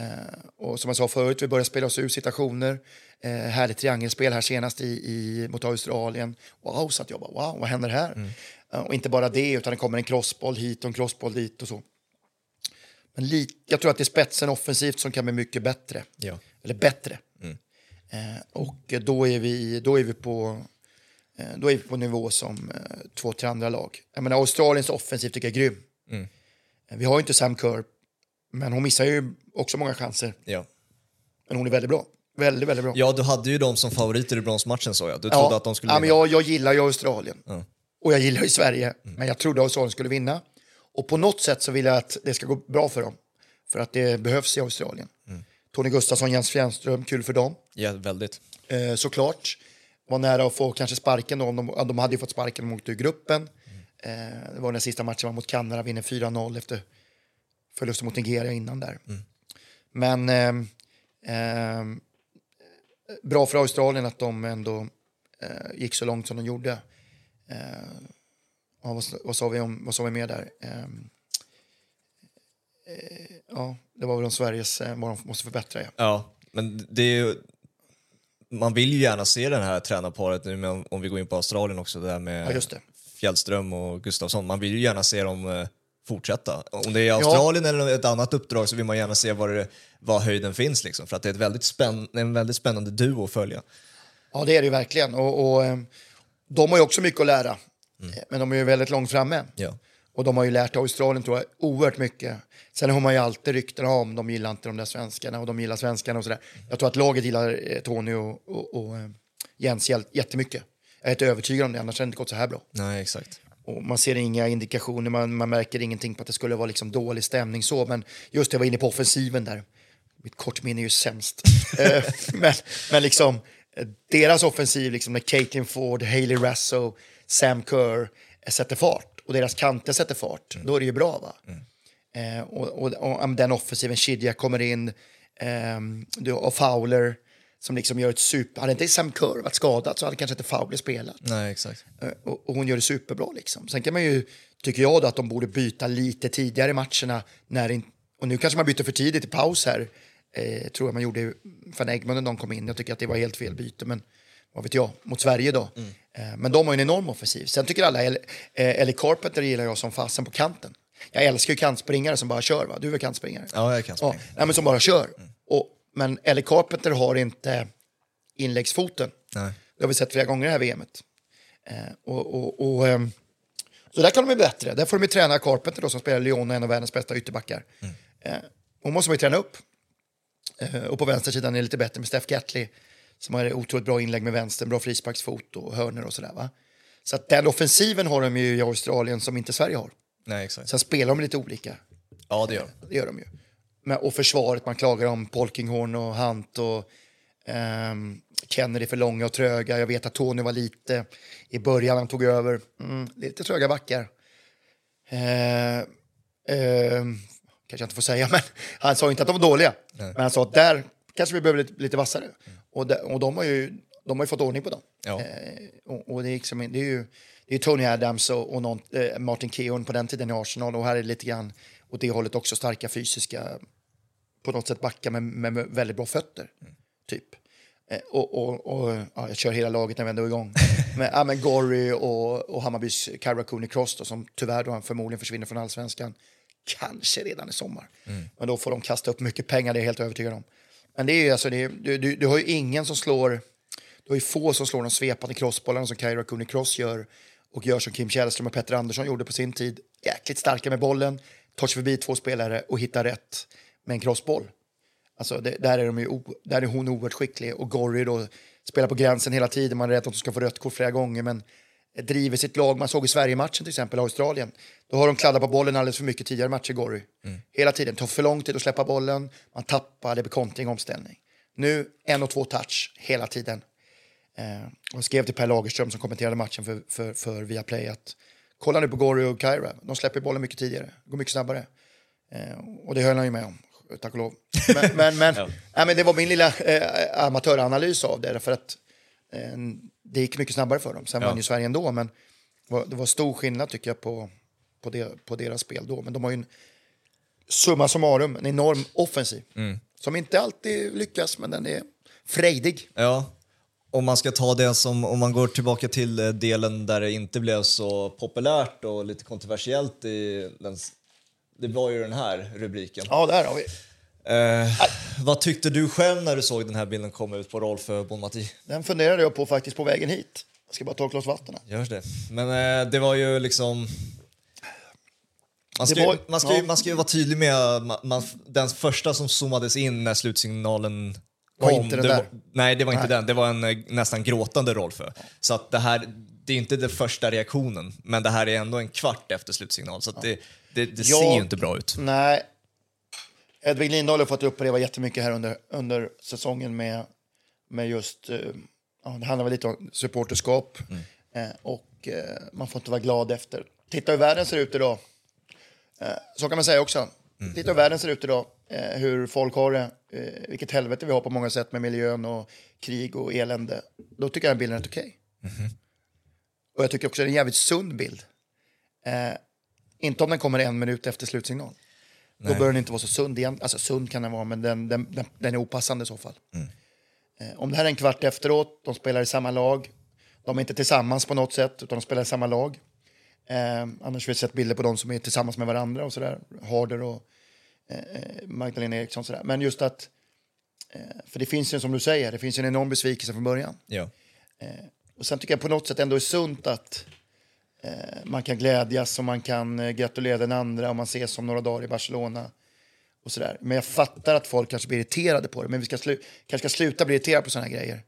och som jag sa förut, vi börjar spela oss ur situationer. Eh, härligt triangelspel här senast i, i, mot Australien. Wow, så att jag bara, wow, vad händer här? Eh, och inte bara det, utan det kommer en crossboll hit och en crossboll dit och så. Men li- jag tror att det är spetsen offensivt som kan bli mycket bättre. Ja. Eller bättre. Eh, och då är vi, då är vi på eh, då är vi på nivå som eh, två, tre andra lag. Jag menar, Australiens offensiv tycker jag är grym. Eh, Vi har ju inte Sam Kerr, men hon missar ju också många chanser. Ja. Men hon är väldigt bra. Väldigt, väldigt bra. ja, du hade ju dem som favoriter i bronsmatchen så jag. Du trodde att de skulle ja, men vinna. jag, jag gillar ju Australien. Och jag gillar ju Sverige. Men jag trodde Australien skulle vinna. Och på något sätt så vill jag att det ska gå bra för dem. För att det behövs i Australien. Tony Gustafsson, Jens Fjernström, kul för dem. Ja, väldigt. Eh, såklart. Var nära att få kanske sparken. Då, om de, de hade ju fått sparken om de åkte ur gruppen. Eh, det var den sista matchen var mot Kanada, vinner 4-0 efter förlusten mot Nigeria innan där. Men ehm, ehm, bra för Australien att de ändå eh, gick så långt som de gjorde. Ja, vad, vad, sa vi om, vad sa vi mer där? Ehm, eh, ja, det var väl om Sveriges, eh, vad de måste förbättra. Ja. Ja, men det är ju... Man vill ju gärna se det här tränarparet nu, men om vi går in på Australien också, där med Ja. Fjällström och Gustafsson. Man vill ju gärna se dem eh, fortsätta. Om det är Australien eller ett annat uppdrag så vill man gärna se var, det, var höjden finns, liksom, för att det är ett väldigt spänn, en väldigt spännande duo att följa. Ja, det är det ju verkligen. Och, och, eh, de har ju också mycket att lära. Eh, Men de är ju väldigt långt framme. Ja. Och de har ju lärt Australien tror jag oerhört mycket. Sen har man ju alltid rykten om de gillar inte de där svenskarna och de gillar svenskarna och sådär. Jag tror att laget gillar eh, Tony och, och, och eh, Jens jättemycket. Jag är helt övertygad om det, annars hade det inte gått så här bra. Nej, exakt. Och man ser inga indikationer, man, man märker ingenting på att det skulle vara liksom dålig stämning så. Men just det, jag var inne på offensiven där. Mitt kortminne är ju sämst. [LAUGHS] Men, men liksom, deras offensiv liksom med Caitlin Ford, Hailey Rasso, Sam Kerr eh, sätter fart. Och deras kanter sätter fart. Då är det ju bra va? Eh, och, och, och den offensiven, Shidja kommer in, du- och Fowler som liksom gör ett super... Hade inte Sam Kerr varit skadad så hade kanske inte Fowler spelat. Nej, exakt. Eh, Och, och hon gör det superbra. Liksom. Sen kan man ju, tycker jag, då, att de borde byta lite tidigare i matcherna. När in, och nu kanske man byter för tidigt i paus här. Eh, tror jag man gjorde van Egmond när de kom in. Jag tycker att det var helt fel byte, men vad vet jag, mot Sverige då. Eh, men de har en enorm offensiv. Sen tycker alla, El- eh, Ellie Carpenter gillar jag som fasen på kanten. Jag älskar ju kantspringare som bara kör, va? Du är väl kantspringare? Ja, jag kan Ja, springa. nej, men som bara kör. Och, men Ellie Carpenter har inte inläggsfoten. Nej. Det har vi sett flera gånger i det här VMet. Eh, och, och, och, ehm, så där kan de bli bättre. Där får de ju träna Carpenter då, som spelar och en av världens bästa ytterbackar. Eh, hon måste man ju träna upp. Eh, och på vänstersidan är det lite bättre med Steph Gatley som har otroligt bra inlägg med vänster, bra frisparksfot och hörner och sådär. Va? Så att den offensiven har de ju i Australien som inte Sverige har. Nej, exakt. Sen spelar de lite olika. Ja, det gör de. Det gör de ju. Men, och försvaret, man klagar om Polkinghorn och Hunt och ehm, Kennedy för långa och tröga. Jag vet att Tony var lite i början, han tog över. Mm, lite tröga backar. Eh, ehm, kanske jag inte får säga, [LAUGHS] men han sa inte att de var dåliga. Men han sa att där kanske vi behöver lite, lite vassare. Och, de, och de, har ju, de har fått ordning på dem. Ja. Eh, och, och det, är liksom, det är ju det är Tony Adams och, och någon, eh, Martin Keown på den tiden i Arsenal och här är lite grann åt det hållet också starka fysiska på något sätt backa med, med, med väldigt bra fötter. Typ. Eh, och, och, och ja, jag kör hela laget när vi ändå är igång. [LAUGHS] men, ja, men Gorry och, och Hammarbys Kyra Cooney Cross då, som tyvärr då han förmodligen försvinner från allsvenskan. Kanske redan i sommar. Men då får de kasta upp mycket pengar, det är jag helt övertygad om. Men det är ju alltså, det är, du, du, du har ju ingen som slår, du har ju få som slår de svepande crossbollarna som Kairo Cooney Cross gör och gör som Kim Källström och Petter Andersson gjorde på sin tid. Jäkligt starka med bollen, tar sig förbi två spelare och hittar rätt med en crossboll. Alltså det, där, är de ju, där är hon oerhört skicklig och Gorry då spelar på gränsen hela tiden. Man är rädd att hon ska få rött kort flera gånger men driver sitt lag. Man såg i Sverige-matchen till exempel, Australien. Då har de kladdat på bollen alldeles för mycket tidigare matcher, Gorry. Hela tiden. Det tar för lång tid att släppa bollen, man tappar, det blir kontring, omställning. Nu en och två touch hela tiden. Eh, och skrev till Per Lagerström som kommenterade matchen för, för, för Viaplay att kolla nu på Gorry och Kyra. De släpper bollen mycket tidigare, går mycket snabbare. Eh, och det höll han ju med om, tack och lov. Men, men, men, [LAUGHS] nej, men det var min lilla eh, amatöranalys av det. För att eh, det gick mycket snabbare för dem. Sen Ja. vann ju Sverige ändå, men det var, stor skillnad tycker jag på, på, det, på deras spel då. Men de har ju en summa summarum, en enorm offensiv. Som inte alltid lyckas, men den är frejdig. Ja, om man ska ta det som, om man går tillbaka till eh, delen där det inte blev så populärt och lite kontroversiellt i den, det var ju den här rubriken. Ja, där har vi. Eh, vad tyckte du själv när du såg den här bilden komma ut på Rolf Bonmati? Den funderade jag på faktiskt på vägen hit. Jag ska bara ta ett glas vatten. här. Görs det? Men eh, det var ju liksom... Man ska, var- ju, man, ska ju, ja. man ska ju vara tydlig med man, den första som zoomades in när slutsignalen Var kom. inte den. Var, nej, det var inte Nej. den. Det var en eh, nästan gråtande Rolf. Så att det här, det är inte den första reaktionen, men det här är ändå en kvart efter slutsignal. Så att det, det, det Jag- ser ju inte bra ut. Nej. Edvin Lindahl har fått uppleva jättemycket här under, under säsongen med, med just... eh, ja, det handlar väl lite om supporterskap. Eh, och eh, man får inte vara glad efter. Titta hur världen ser ut idag. Eh, så kan man säga också. Titta hur världen ser ut idag. Eh, hur folk har det. Eh, vilket helvete vi har på många sätt med miljön och krig och elände. Då tycker jag den bilden är okej. Och jag tycker också det är en jävligt sund bild. Inte om den kommer en minut efter slutsignal. Då bör den inte vara så sund igen. Alltså sund kan den vara, men den, den, den, den är opassande i så fall. Eh, om det här är en kvart efteråt, de spelar i samma lag. De är inte tillsammans på något sätt, utan de spelar i samma lag. Eh, annars har vi sett bilder på de som är tillsammans med varandra och sådär. Harder och eh, eh, Magdalena Eriksson sådär. Men just att, eh, för det finns ju som du säger, det finns en enorm besvikelse från början. Ja. Och sen tycker jag på något sätt ändå är sunt att eh, man kan glädjas och man kan eh, gratulera den andra och man ses om några dagar i Barcelona. Och sådär. Men jag fattar att folk kanske blir irriterade på det. Men vi ska slu- kanske ska sluta bli irriterade på sådana grejer.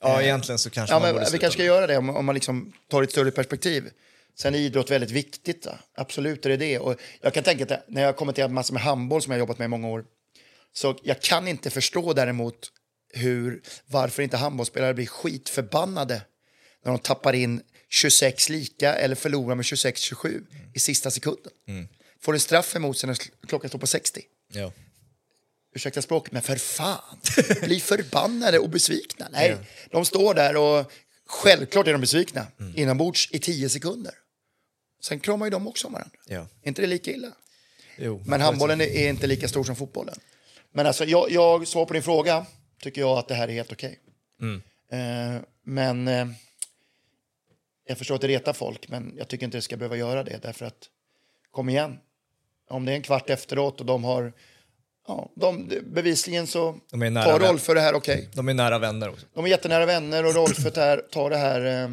ja, egentligen så kanske Ja, man men vi kanske ska göra det om, om man liksom tar ett större perspektiv. Sen är idrott väldigt viktigt. Då. Absolut är det det. Och jag kan tänka att när jag kommenterar massor med handboll som jag har jobbat med i många år. Så jag kan inte förstå däremot hur, varför inte handbollsspelare blir skitförbannade när de tappar in 26 lika eller förlorar med 26-27 i sista sekunden. Får en straff emot sig när klockan står på 60 Ja. ursäkta språket, men för fan, bli förbannade och besvikna. Nej, de står där och självklart är de besvikna inombords i tio sekunder. Sen kramar ju de också om varandra. Ja. Är inte det lika illa? Jo, Men handbollen är är inte lika stor som fotbollen. Men alltså, jag, jag svar på din fråga, tycker jag att det här är helt okej. Eh, men eh, jag förstår att det retar folk, men jag tycker inte det ska behöva göra det. Därför att, kom igen, om det är en kvart efteråt och de har, ja, de, bevisligen så De är nära tar vän. Rolf för det här okej. De är nära vänner också. De är jättenära vänner och Rolf tar, tar det här... Eh,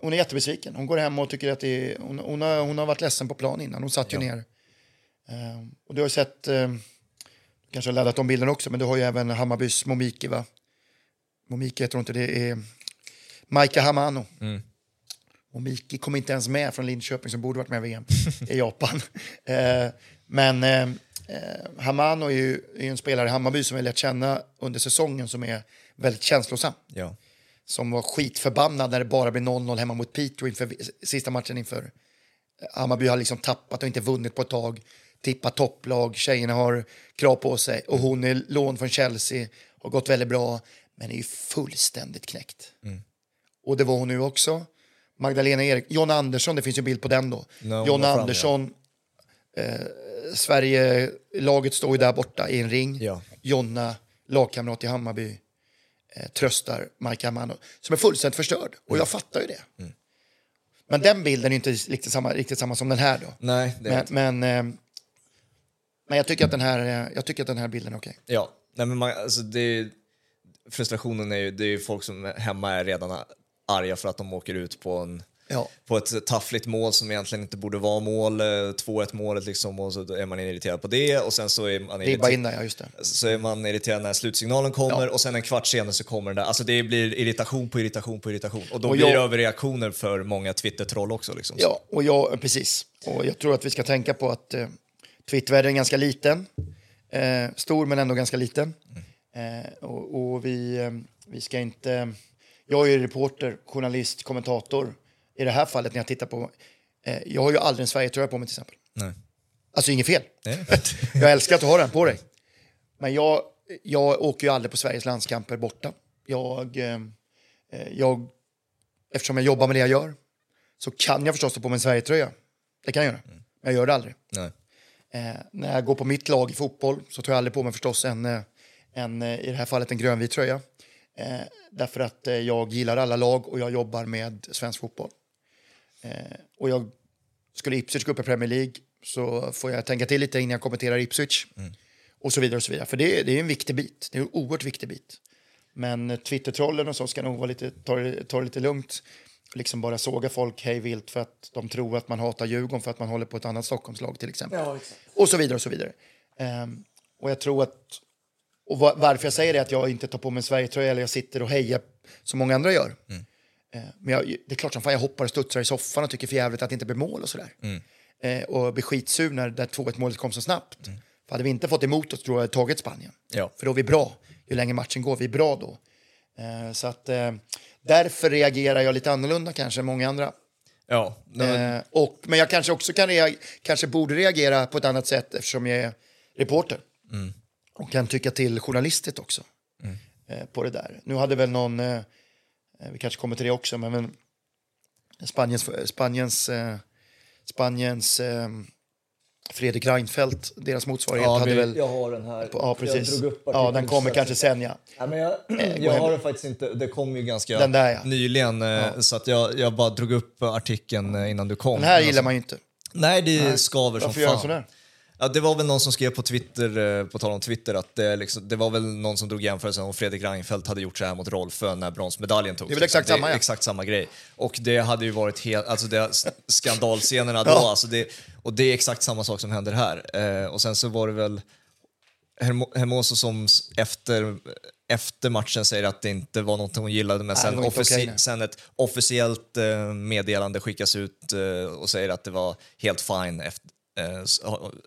hon är jättebesviken. Hon går hem och tycker att det är, hon, hon, har, hon har varit ledsen på plan innan. Hon satt ju ner. Eh, och du har ju sett, eh, kanske har laddat om bilden också, men du har ju även Hammarbys Momiki va? Momiki heter hon inte, det är Maika Hamano. Och Miki kom inte ens med från Linköping som borde varit med i VM [LAUGHS] i Japan. Eh, men eh, eh, Hamano är ju, är en spelare i Hammarby som vi lärt känna under säsongen som är väldigt känslosam. Ja. Som var skitförbannad när det bara blev 0-0 hemma mot Piteå inför sista matchen inför Hammarby har liksom tappat och inte vunnit på ett tag. Tippat topplag, tjejerna har krav på sig och hon är lån från Chelsea, har gått väldigt bra, men är ju fullständigt knäckt. Och det var hon nu också. Magdalena Erik, John Andersson, det finns ju en bild på den då. Hon John fram, Andersson, eh, Sverige, laget står ju där borta i en ring. Ja. Jonna, lagkamrat i Hammarby, eh, tröstar Mike Amano, som är fullständigt förstörd. Och jag fattar ju det. Men den bilden är inte riktigt samma, riktigt samma som den här då. Nej, Men, men, eh, men jag, tycker att den här, eh, jag tycker att den här bilden är okej. Ja, nej men man, alltså det, frustrationen är ju, det är ju folk som hemma är redan arga för att de åker ut på, en, Ja. på ett taffligt mål som egentligen inte borde vara mål, eh, 2-1 målet liksom och så är man irriterad på det och sen så är man Det är bara in irriterad, där, ja just det. så är man irriterad när slutsignalen kommer Ja. och sen en kvart senare så kommer den där. Alltså det blir irritation på irritation på irritation och då Och blir det jag- överreaktioner för många Twitter-troll också. Liksom. Ja, och jag, precis. Och jag tror att vi ska tänka på att eh, Twittervärlden är ganska liten. Eh, stor men ändå ganska liten. Eh, och och vi, eh, vi ska inte... Jag är reporter, journalist, kommentator. I det här fallet när jag tittar på... Eh, jag har ju aldrig en Sverige-tröja på mig till exempel. Nej. Alltså inget fel. Nej. [LAUGHS] jag älskar att du har den på dig. Men jag, jag åker ju aldrig på Sveriges landskamper borta. Jag, eh, eh, jag, eftersom jag jobbar med det jag gör så kan jag förstås ta på mig en Sverigetröja. Det kan jag göra. Men jag gör det aldrig. Nej. Eh, när jag går på mitt lag i fotboll så tar jag aldrig på mig förstås en, eh, en eh, i det här fallet en grönvit tröja. Eh, därför att eh, jag gillar alla lag och jag jobbar med svensk fotboll. Eh, och jag skulle Ipswich gå upp i Premier League så får jag tänka till lite innan jag kommenterar Ipswich. Och så vidare och så vidare. För det, är- det är en viktig bit. Det är en oerhört viktig bit. Men Twitter-trollen och så ska nog vara lite, ta, ta det lite lugnt. Liksom bara såga folk hej vilt för att de tror att man hatar Djurgården för att man håller på ett annat Stockholmslag till exempel. Och så vidare och så vidare. Ehm, och jag tror att... Och va- varför jag säger det är att jag inte tar på mig en Sverigetröja eller jag sitter och hejar som många andra gör. Eh, men jag, det är klart som fan jag hoppar och studsar i soffan och tycker för jävligt att det inte blir mål och sådär. Eh, och blir skitsur när det 2-1 målet kom så snabbt. För hade vi inte fått emot oss tror jag tagit Spanien. Ja. För då är vi bra. Ju längre matchen går, vi är bra då. Eh, så att eh, därför reagerar jag lite annorlunda kanske än många andra. Ja, men, och, men jag kanske också kan kanske borde reagera på ett annat sätt eftersom jag är reporter. Och kan tycka till journalistiskt också eh, på det där. Nu hade väl någon, eh, eh, vi kanske kommer till det också, men, men Spaniens, Spaniens, eh, Spaniens eh, Fredrik Reinfeldt, deras motsvarighet, ja, hade väl... jag har den här. Ja, precis. Jag drog upp Ja, den kommer kanske sen, ja. Ja, men jag, jag har den faktiskt inte, det kom ju ganska Den där, ja. nyligen eh, så att jag, jag bara drog upp artikeln eh, innan du kom. Den här gillar man ju inte. Nej, det skaver som Varför gör fan. sådär? Ja, det var väl någon som skrev på Twitter, eh, på tal om Twitter, att det, liksom, det var väl någon som drog jämförelsen om Fredrik Reinfeldt hade gjort så här mot Rolfö när bronsmedaljen togs. Det är väl exakt Liksom. samma, ja. Exakt samma grej. Och det hade ju varit helt, alltså det, [LAUGHS] skandalscenerna då, Ja. alltså det, och det är exakt samma sak som händer här. Eh, och sen så var det väl Hermo- Hermoso som efter, efter matchen säger att det inte var något hon gillade, men sen, offici- nej. sen ett officiellt eh, meddelande skickas ut eh, och säger att det var helt fine, efter, eh,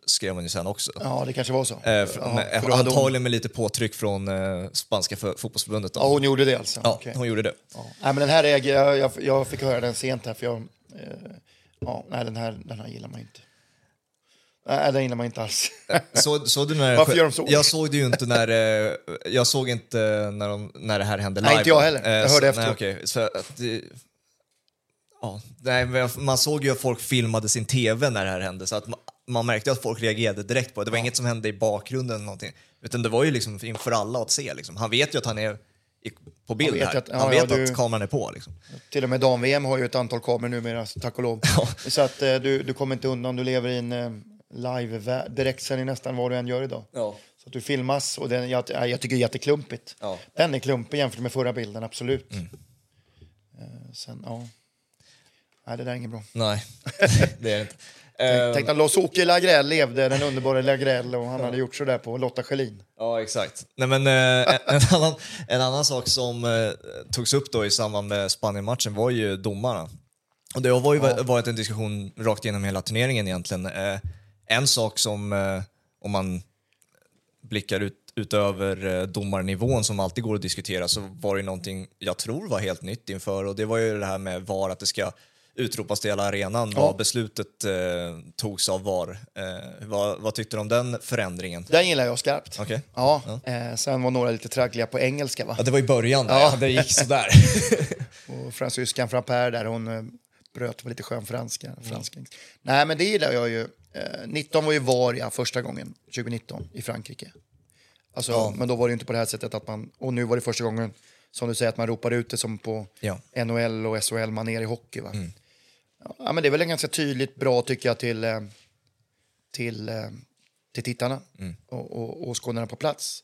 skrev hon ju sen också. Ja, det kanske var så. Eh, Ja, antagligen med lite påtryck från eh, spanska för, fotbollsförbundet. Då. ja, hon gjorde det alltså? Ja, Okej. hon gjorde det. Ja. Nej, men den här jag, jag, jag fick höra den sent här för jag... Eh, ja, nej, den här, den här gillar man inte. Nej, den gillar man inte alls. Så, såg du när [LAUGHS] Varför gör de så? Jag såg det ju inte när, eh, jag såg inte när, de, när det här hände Nej, live. inte jag heller. Eh, Jag så- hörde Nej. Så det, ja, nej, man såg ju att folk filmade sin tv när det här hände, så att man, man märkte att folk reagerade direkt på det. Det var inget som hände i bakgrunden eller någonting, utan det var ju liksom inför alla att se. Liksom. Han vet ju att han är på bild vet här. att- ja, han ja, vet du- att kameran är på. Liksom. Till och med dam-VM har ju ett antal kameror numera, tack och lov. [LAUGHS] Så att eh, du, du kommer inte undan, du lever i en eh, live direktsändning nästan vad du än gör idag. Ja. Så att du filmas och den, jag, jag tycker det är jätteklumpigt. Ja. Mm. Den är klumpig jämfört med förra bilden, absolut. Eh, sen, ja. Nej, det där är inget bra. Nej, [LAUGHS] det är det inte. Tänk att Lars-Åke Lagrell levde, den underbara Lagrell, och han hade gjort så där på Lotta Schelin. Ja, exakt. Nej, men, eh, en, annan, en annan sak som eh, togs upp då i samband med Spanien-matchen var ju domarna. Och det har ju varit en diskussion rakt igenom hela turneringen egentligen. Eh, en sak som, eh, om man blickar ut, utöver eh, domarnivån som alltid går att diskutera så var det någonting jag tror var helt nytt inför och det var ju det här med VAR, att det ska utropas till hela arenan Ja. vad beslutet eh, togs av VAR. Eh, vad, vad tyckte du om den förändringen? Den gillar jag skarpt. Okej. Ja, Eh, sen var några lite traggliga på engelska. Va? Ja, det var i början, Ja. ja. det gick sådär. [LAUGHS] [LAUGHS] Och fransyskan Frappert där, hon eh, bröt med lite skön franska. franska. Nej, men det gillar jag ju. Eh, 19 var ju VAR, ja, första gången, 2019, i Frankrike. Alltså, Ja. Men då var det inte på det här sättet att man, och nu var det första gången, som du säger, att man ropar ut det som på Ja. NHL och SHL manér i hockey. Va? Ja, men det är väl en ganska tydligt bra, tycker jag, till, eh, till, eh, till tittarna och, och, och skådarna på plats.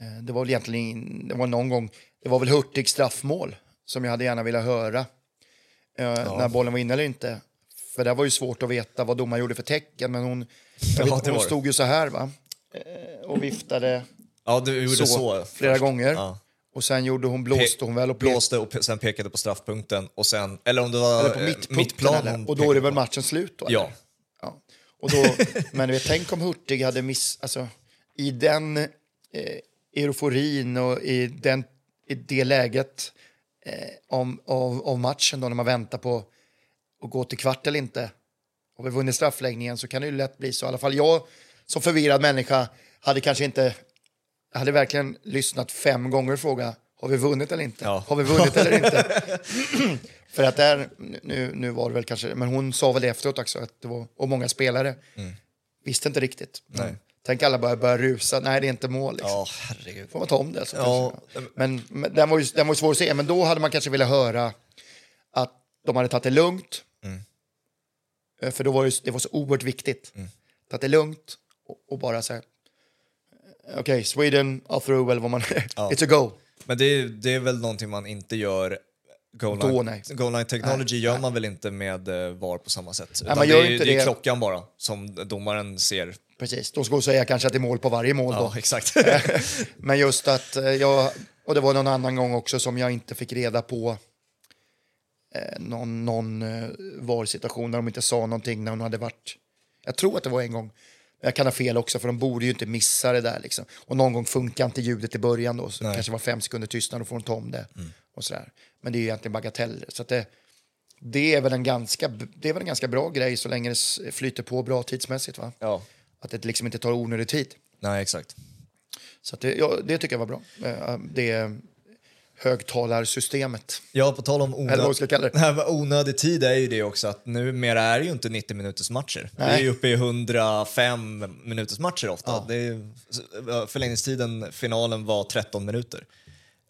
Eh, Det var väl egentligen, det var någon gång, det var väl Hurtig straffmål som jag hade gärna velat höra. eh, När bollen var inne eller inte. För det var ju svårt att veta vad domaren gjorde för tecken, men hon, Ja, vet, hon stod ju så här va. Och viftade Ja, du gjorde så, så, flera först. gånger. Ja. Och sen gjorde hon, blåste hon väl och Blåste och sen pekade på straffpunkten och sen, eller om det var eller på eh, mittplan eller? hon Och då är det väl matchen slut då? eller? Ja. Ja. Och då, [LAUGHS] men vet, tänk om Hurtig hade miss... Alltså, I den eh, euforin och i, den, i det läget eh, om, av, av matchen då när man väntar på att gå till kvart eller inte och vi vunnit straffläggningen så kan det ju lätt bli så. I alla fall jag som förvirrad människa hade kanske inte... Jag hade verkligen lyssnat fem gånger och frågat har vi vunnit eller inte? Ja. Har vi vunnit eller inte? [LAUGHS] För att där, nu, nu var det väl kanske, men hon sa väl efteråt också, att det var, och många spelare visste inte riktigt. Mm. Nej. Tänk alla börja, börja rusa, nej det är inte mål. Liksom. Ja, herregud. Får man ta om det? Så Ja, kanske. men, men den, var ju, den var ju svår att se, men då hade man kanske velat höra att de hade tagit det lugnt. Mm. Eh, För då var det, det var så oerhört viktigt. Mm. Tagit det lugnt och, och bara så här, eh, okej, Sweden, a through eller vad man... [LAUGHS] It's a go. Men det, är- det är väl någonting man inte gör Goal Då, line, nej. goal line technology Nej, gör nej. man väl inte med eh, VAR på samma sätt? Utan man det gör är, ju- inte det är det. klockan bara som domaren ser. Precis, de skulle säga kanske att det är mål på varje mål då. Ja, [LAUGHS] exakt. Men just att eh, jag, och det var någon annan gång också som jag inte fick reda på eh, någon, någon eh, VAR-situation där de inte sa någonting när hon hade varit, jag tror att det var en gång, jag kan ha fel också för de borde ju inte missa det där liksom. Och någon gång funkar inte ljudet i början då, så det kanske var fem sekunder tystnad och får de ta om det. Och sådär. Men det är ju egentligen bagateller. Så att det, det, är väl en ganska, det är väl en ganska bra grej så länge det flyter på bra tidsmässigt. Va? ja. Att det liksom inte tar onödig tid. Nej, exakt. Så det, ja, det tycker jag var bra. Eh, Det högtalarsystemet. Ja, på tal om [LAUGHS] onödig tid är ju det också att numera är det ju inte 90 minuters matcher. Det är Nej. ju uppe i 105 minuters matcher ofta. Ja. Det är, förlängningstiden, finalen var 13 minuter.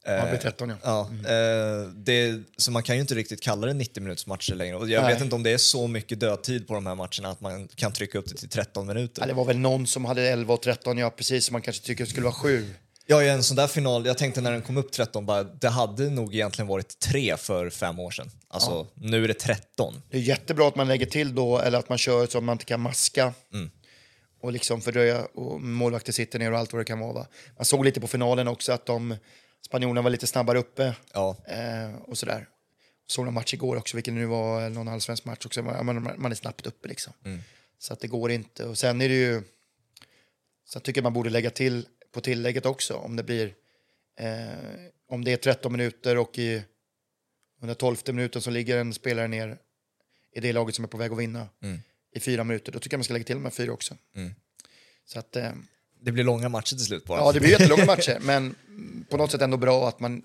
Det blir 13 ja. Ja, eh, det, så man kan ju inte riktigt kalla det 90 minuters matcher längre. Och jag Nej. vet inte om det är så mycket dödtid på de här matcherna att man kan trycka upp det till 13 minuter. Ja, Det var väl någon som hade 11 och 13, ja precis, som man kanske tycker skulle vara 7. Ja, i en sån där final, jag tänkte när den kom upp 13, bara, det hade nog egentligen varit 3 för fem år sedan. Alltså, nu är det 13. Det är jättebra att man lägger till då, eller att man kör så att man inte kan maska. Och liksom fördröja, och målvakter sitter ner och allt vad det kan vara. Va? Man såg lite på finalen också att de, spanjorerna var lite snabbare uppe. Ja, Eh, och sådär. Såg en match igår också, vilken nu var, någon allsvensk match också. Man, man, är snabbt uppe liksom. Så att det går inte. Och sen är det ju... Så jag tycker man borde lägga till på tillägget också om det blir... Eh, om det är 13 minuter och i under 12 minuten så ligger en spelare ner i det laget som är på väg att vinna i fyra minuter. Då tycker jag man ska lägga till de här fyra också. Så att... Eh, det blir långa matcher till slut bara. Ja, det blir jättelånga [LAUGHS] matcher, men på något sätt ändå bra att man,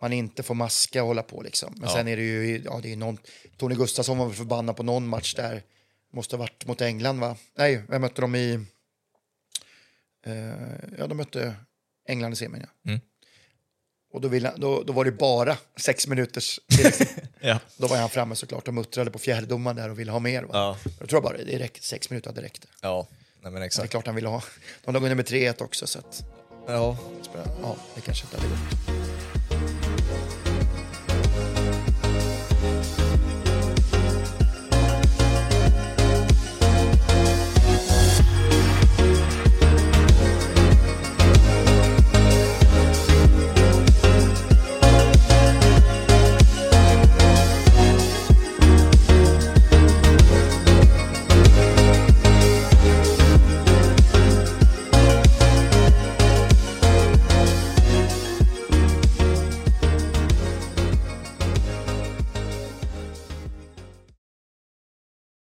man inte får maska och hålla på. Liksom. Men Ja. sen är det ju, ja, det är någon, Tony Gustafsson var förbannad på någon match där, måste ha varit mot England va? Nej, jag mötte dem i, ja de mötte England i semin ja. Mm. Och då, ville, då, då var det bara sex minuters. [LAUGHS] Ja. Då var han framme såklart och muttrade på fjärdedomaren där och ville ha mer. Va? Ja. Jag tror bara det räckte, sex minuter hade räckt. Ja, nej men Det är exakt. klart han ville ha. De låg under med 3-1 också så att Ja. ja, det kanske inte hade gått.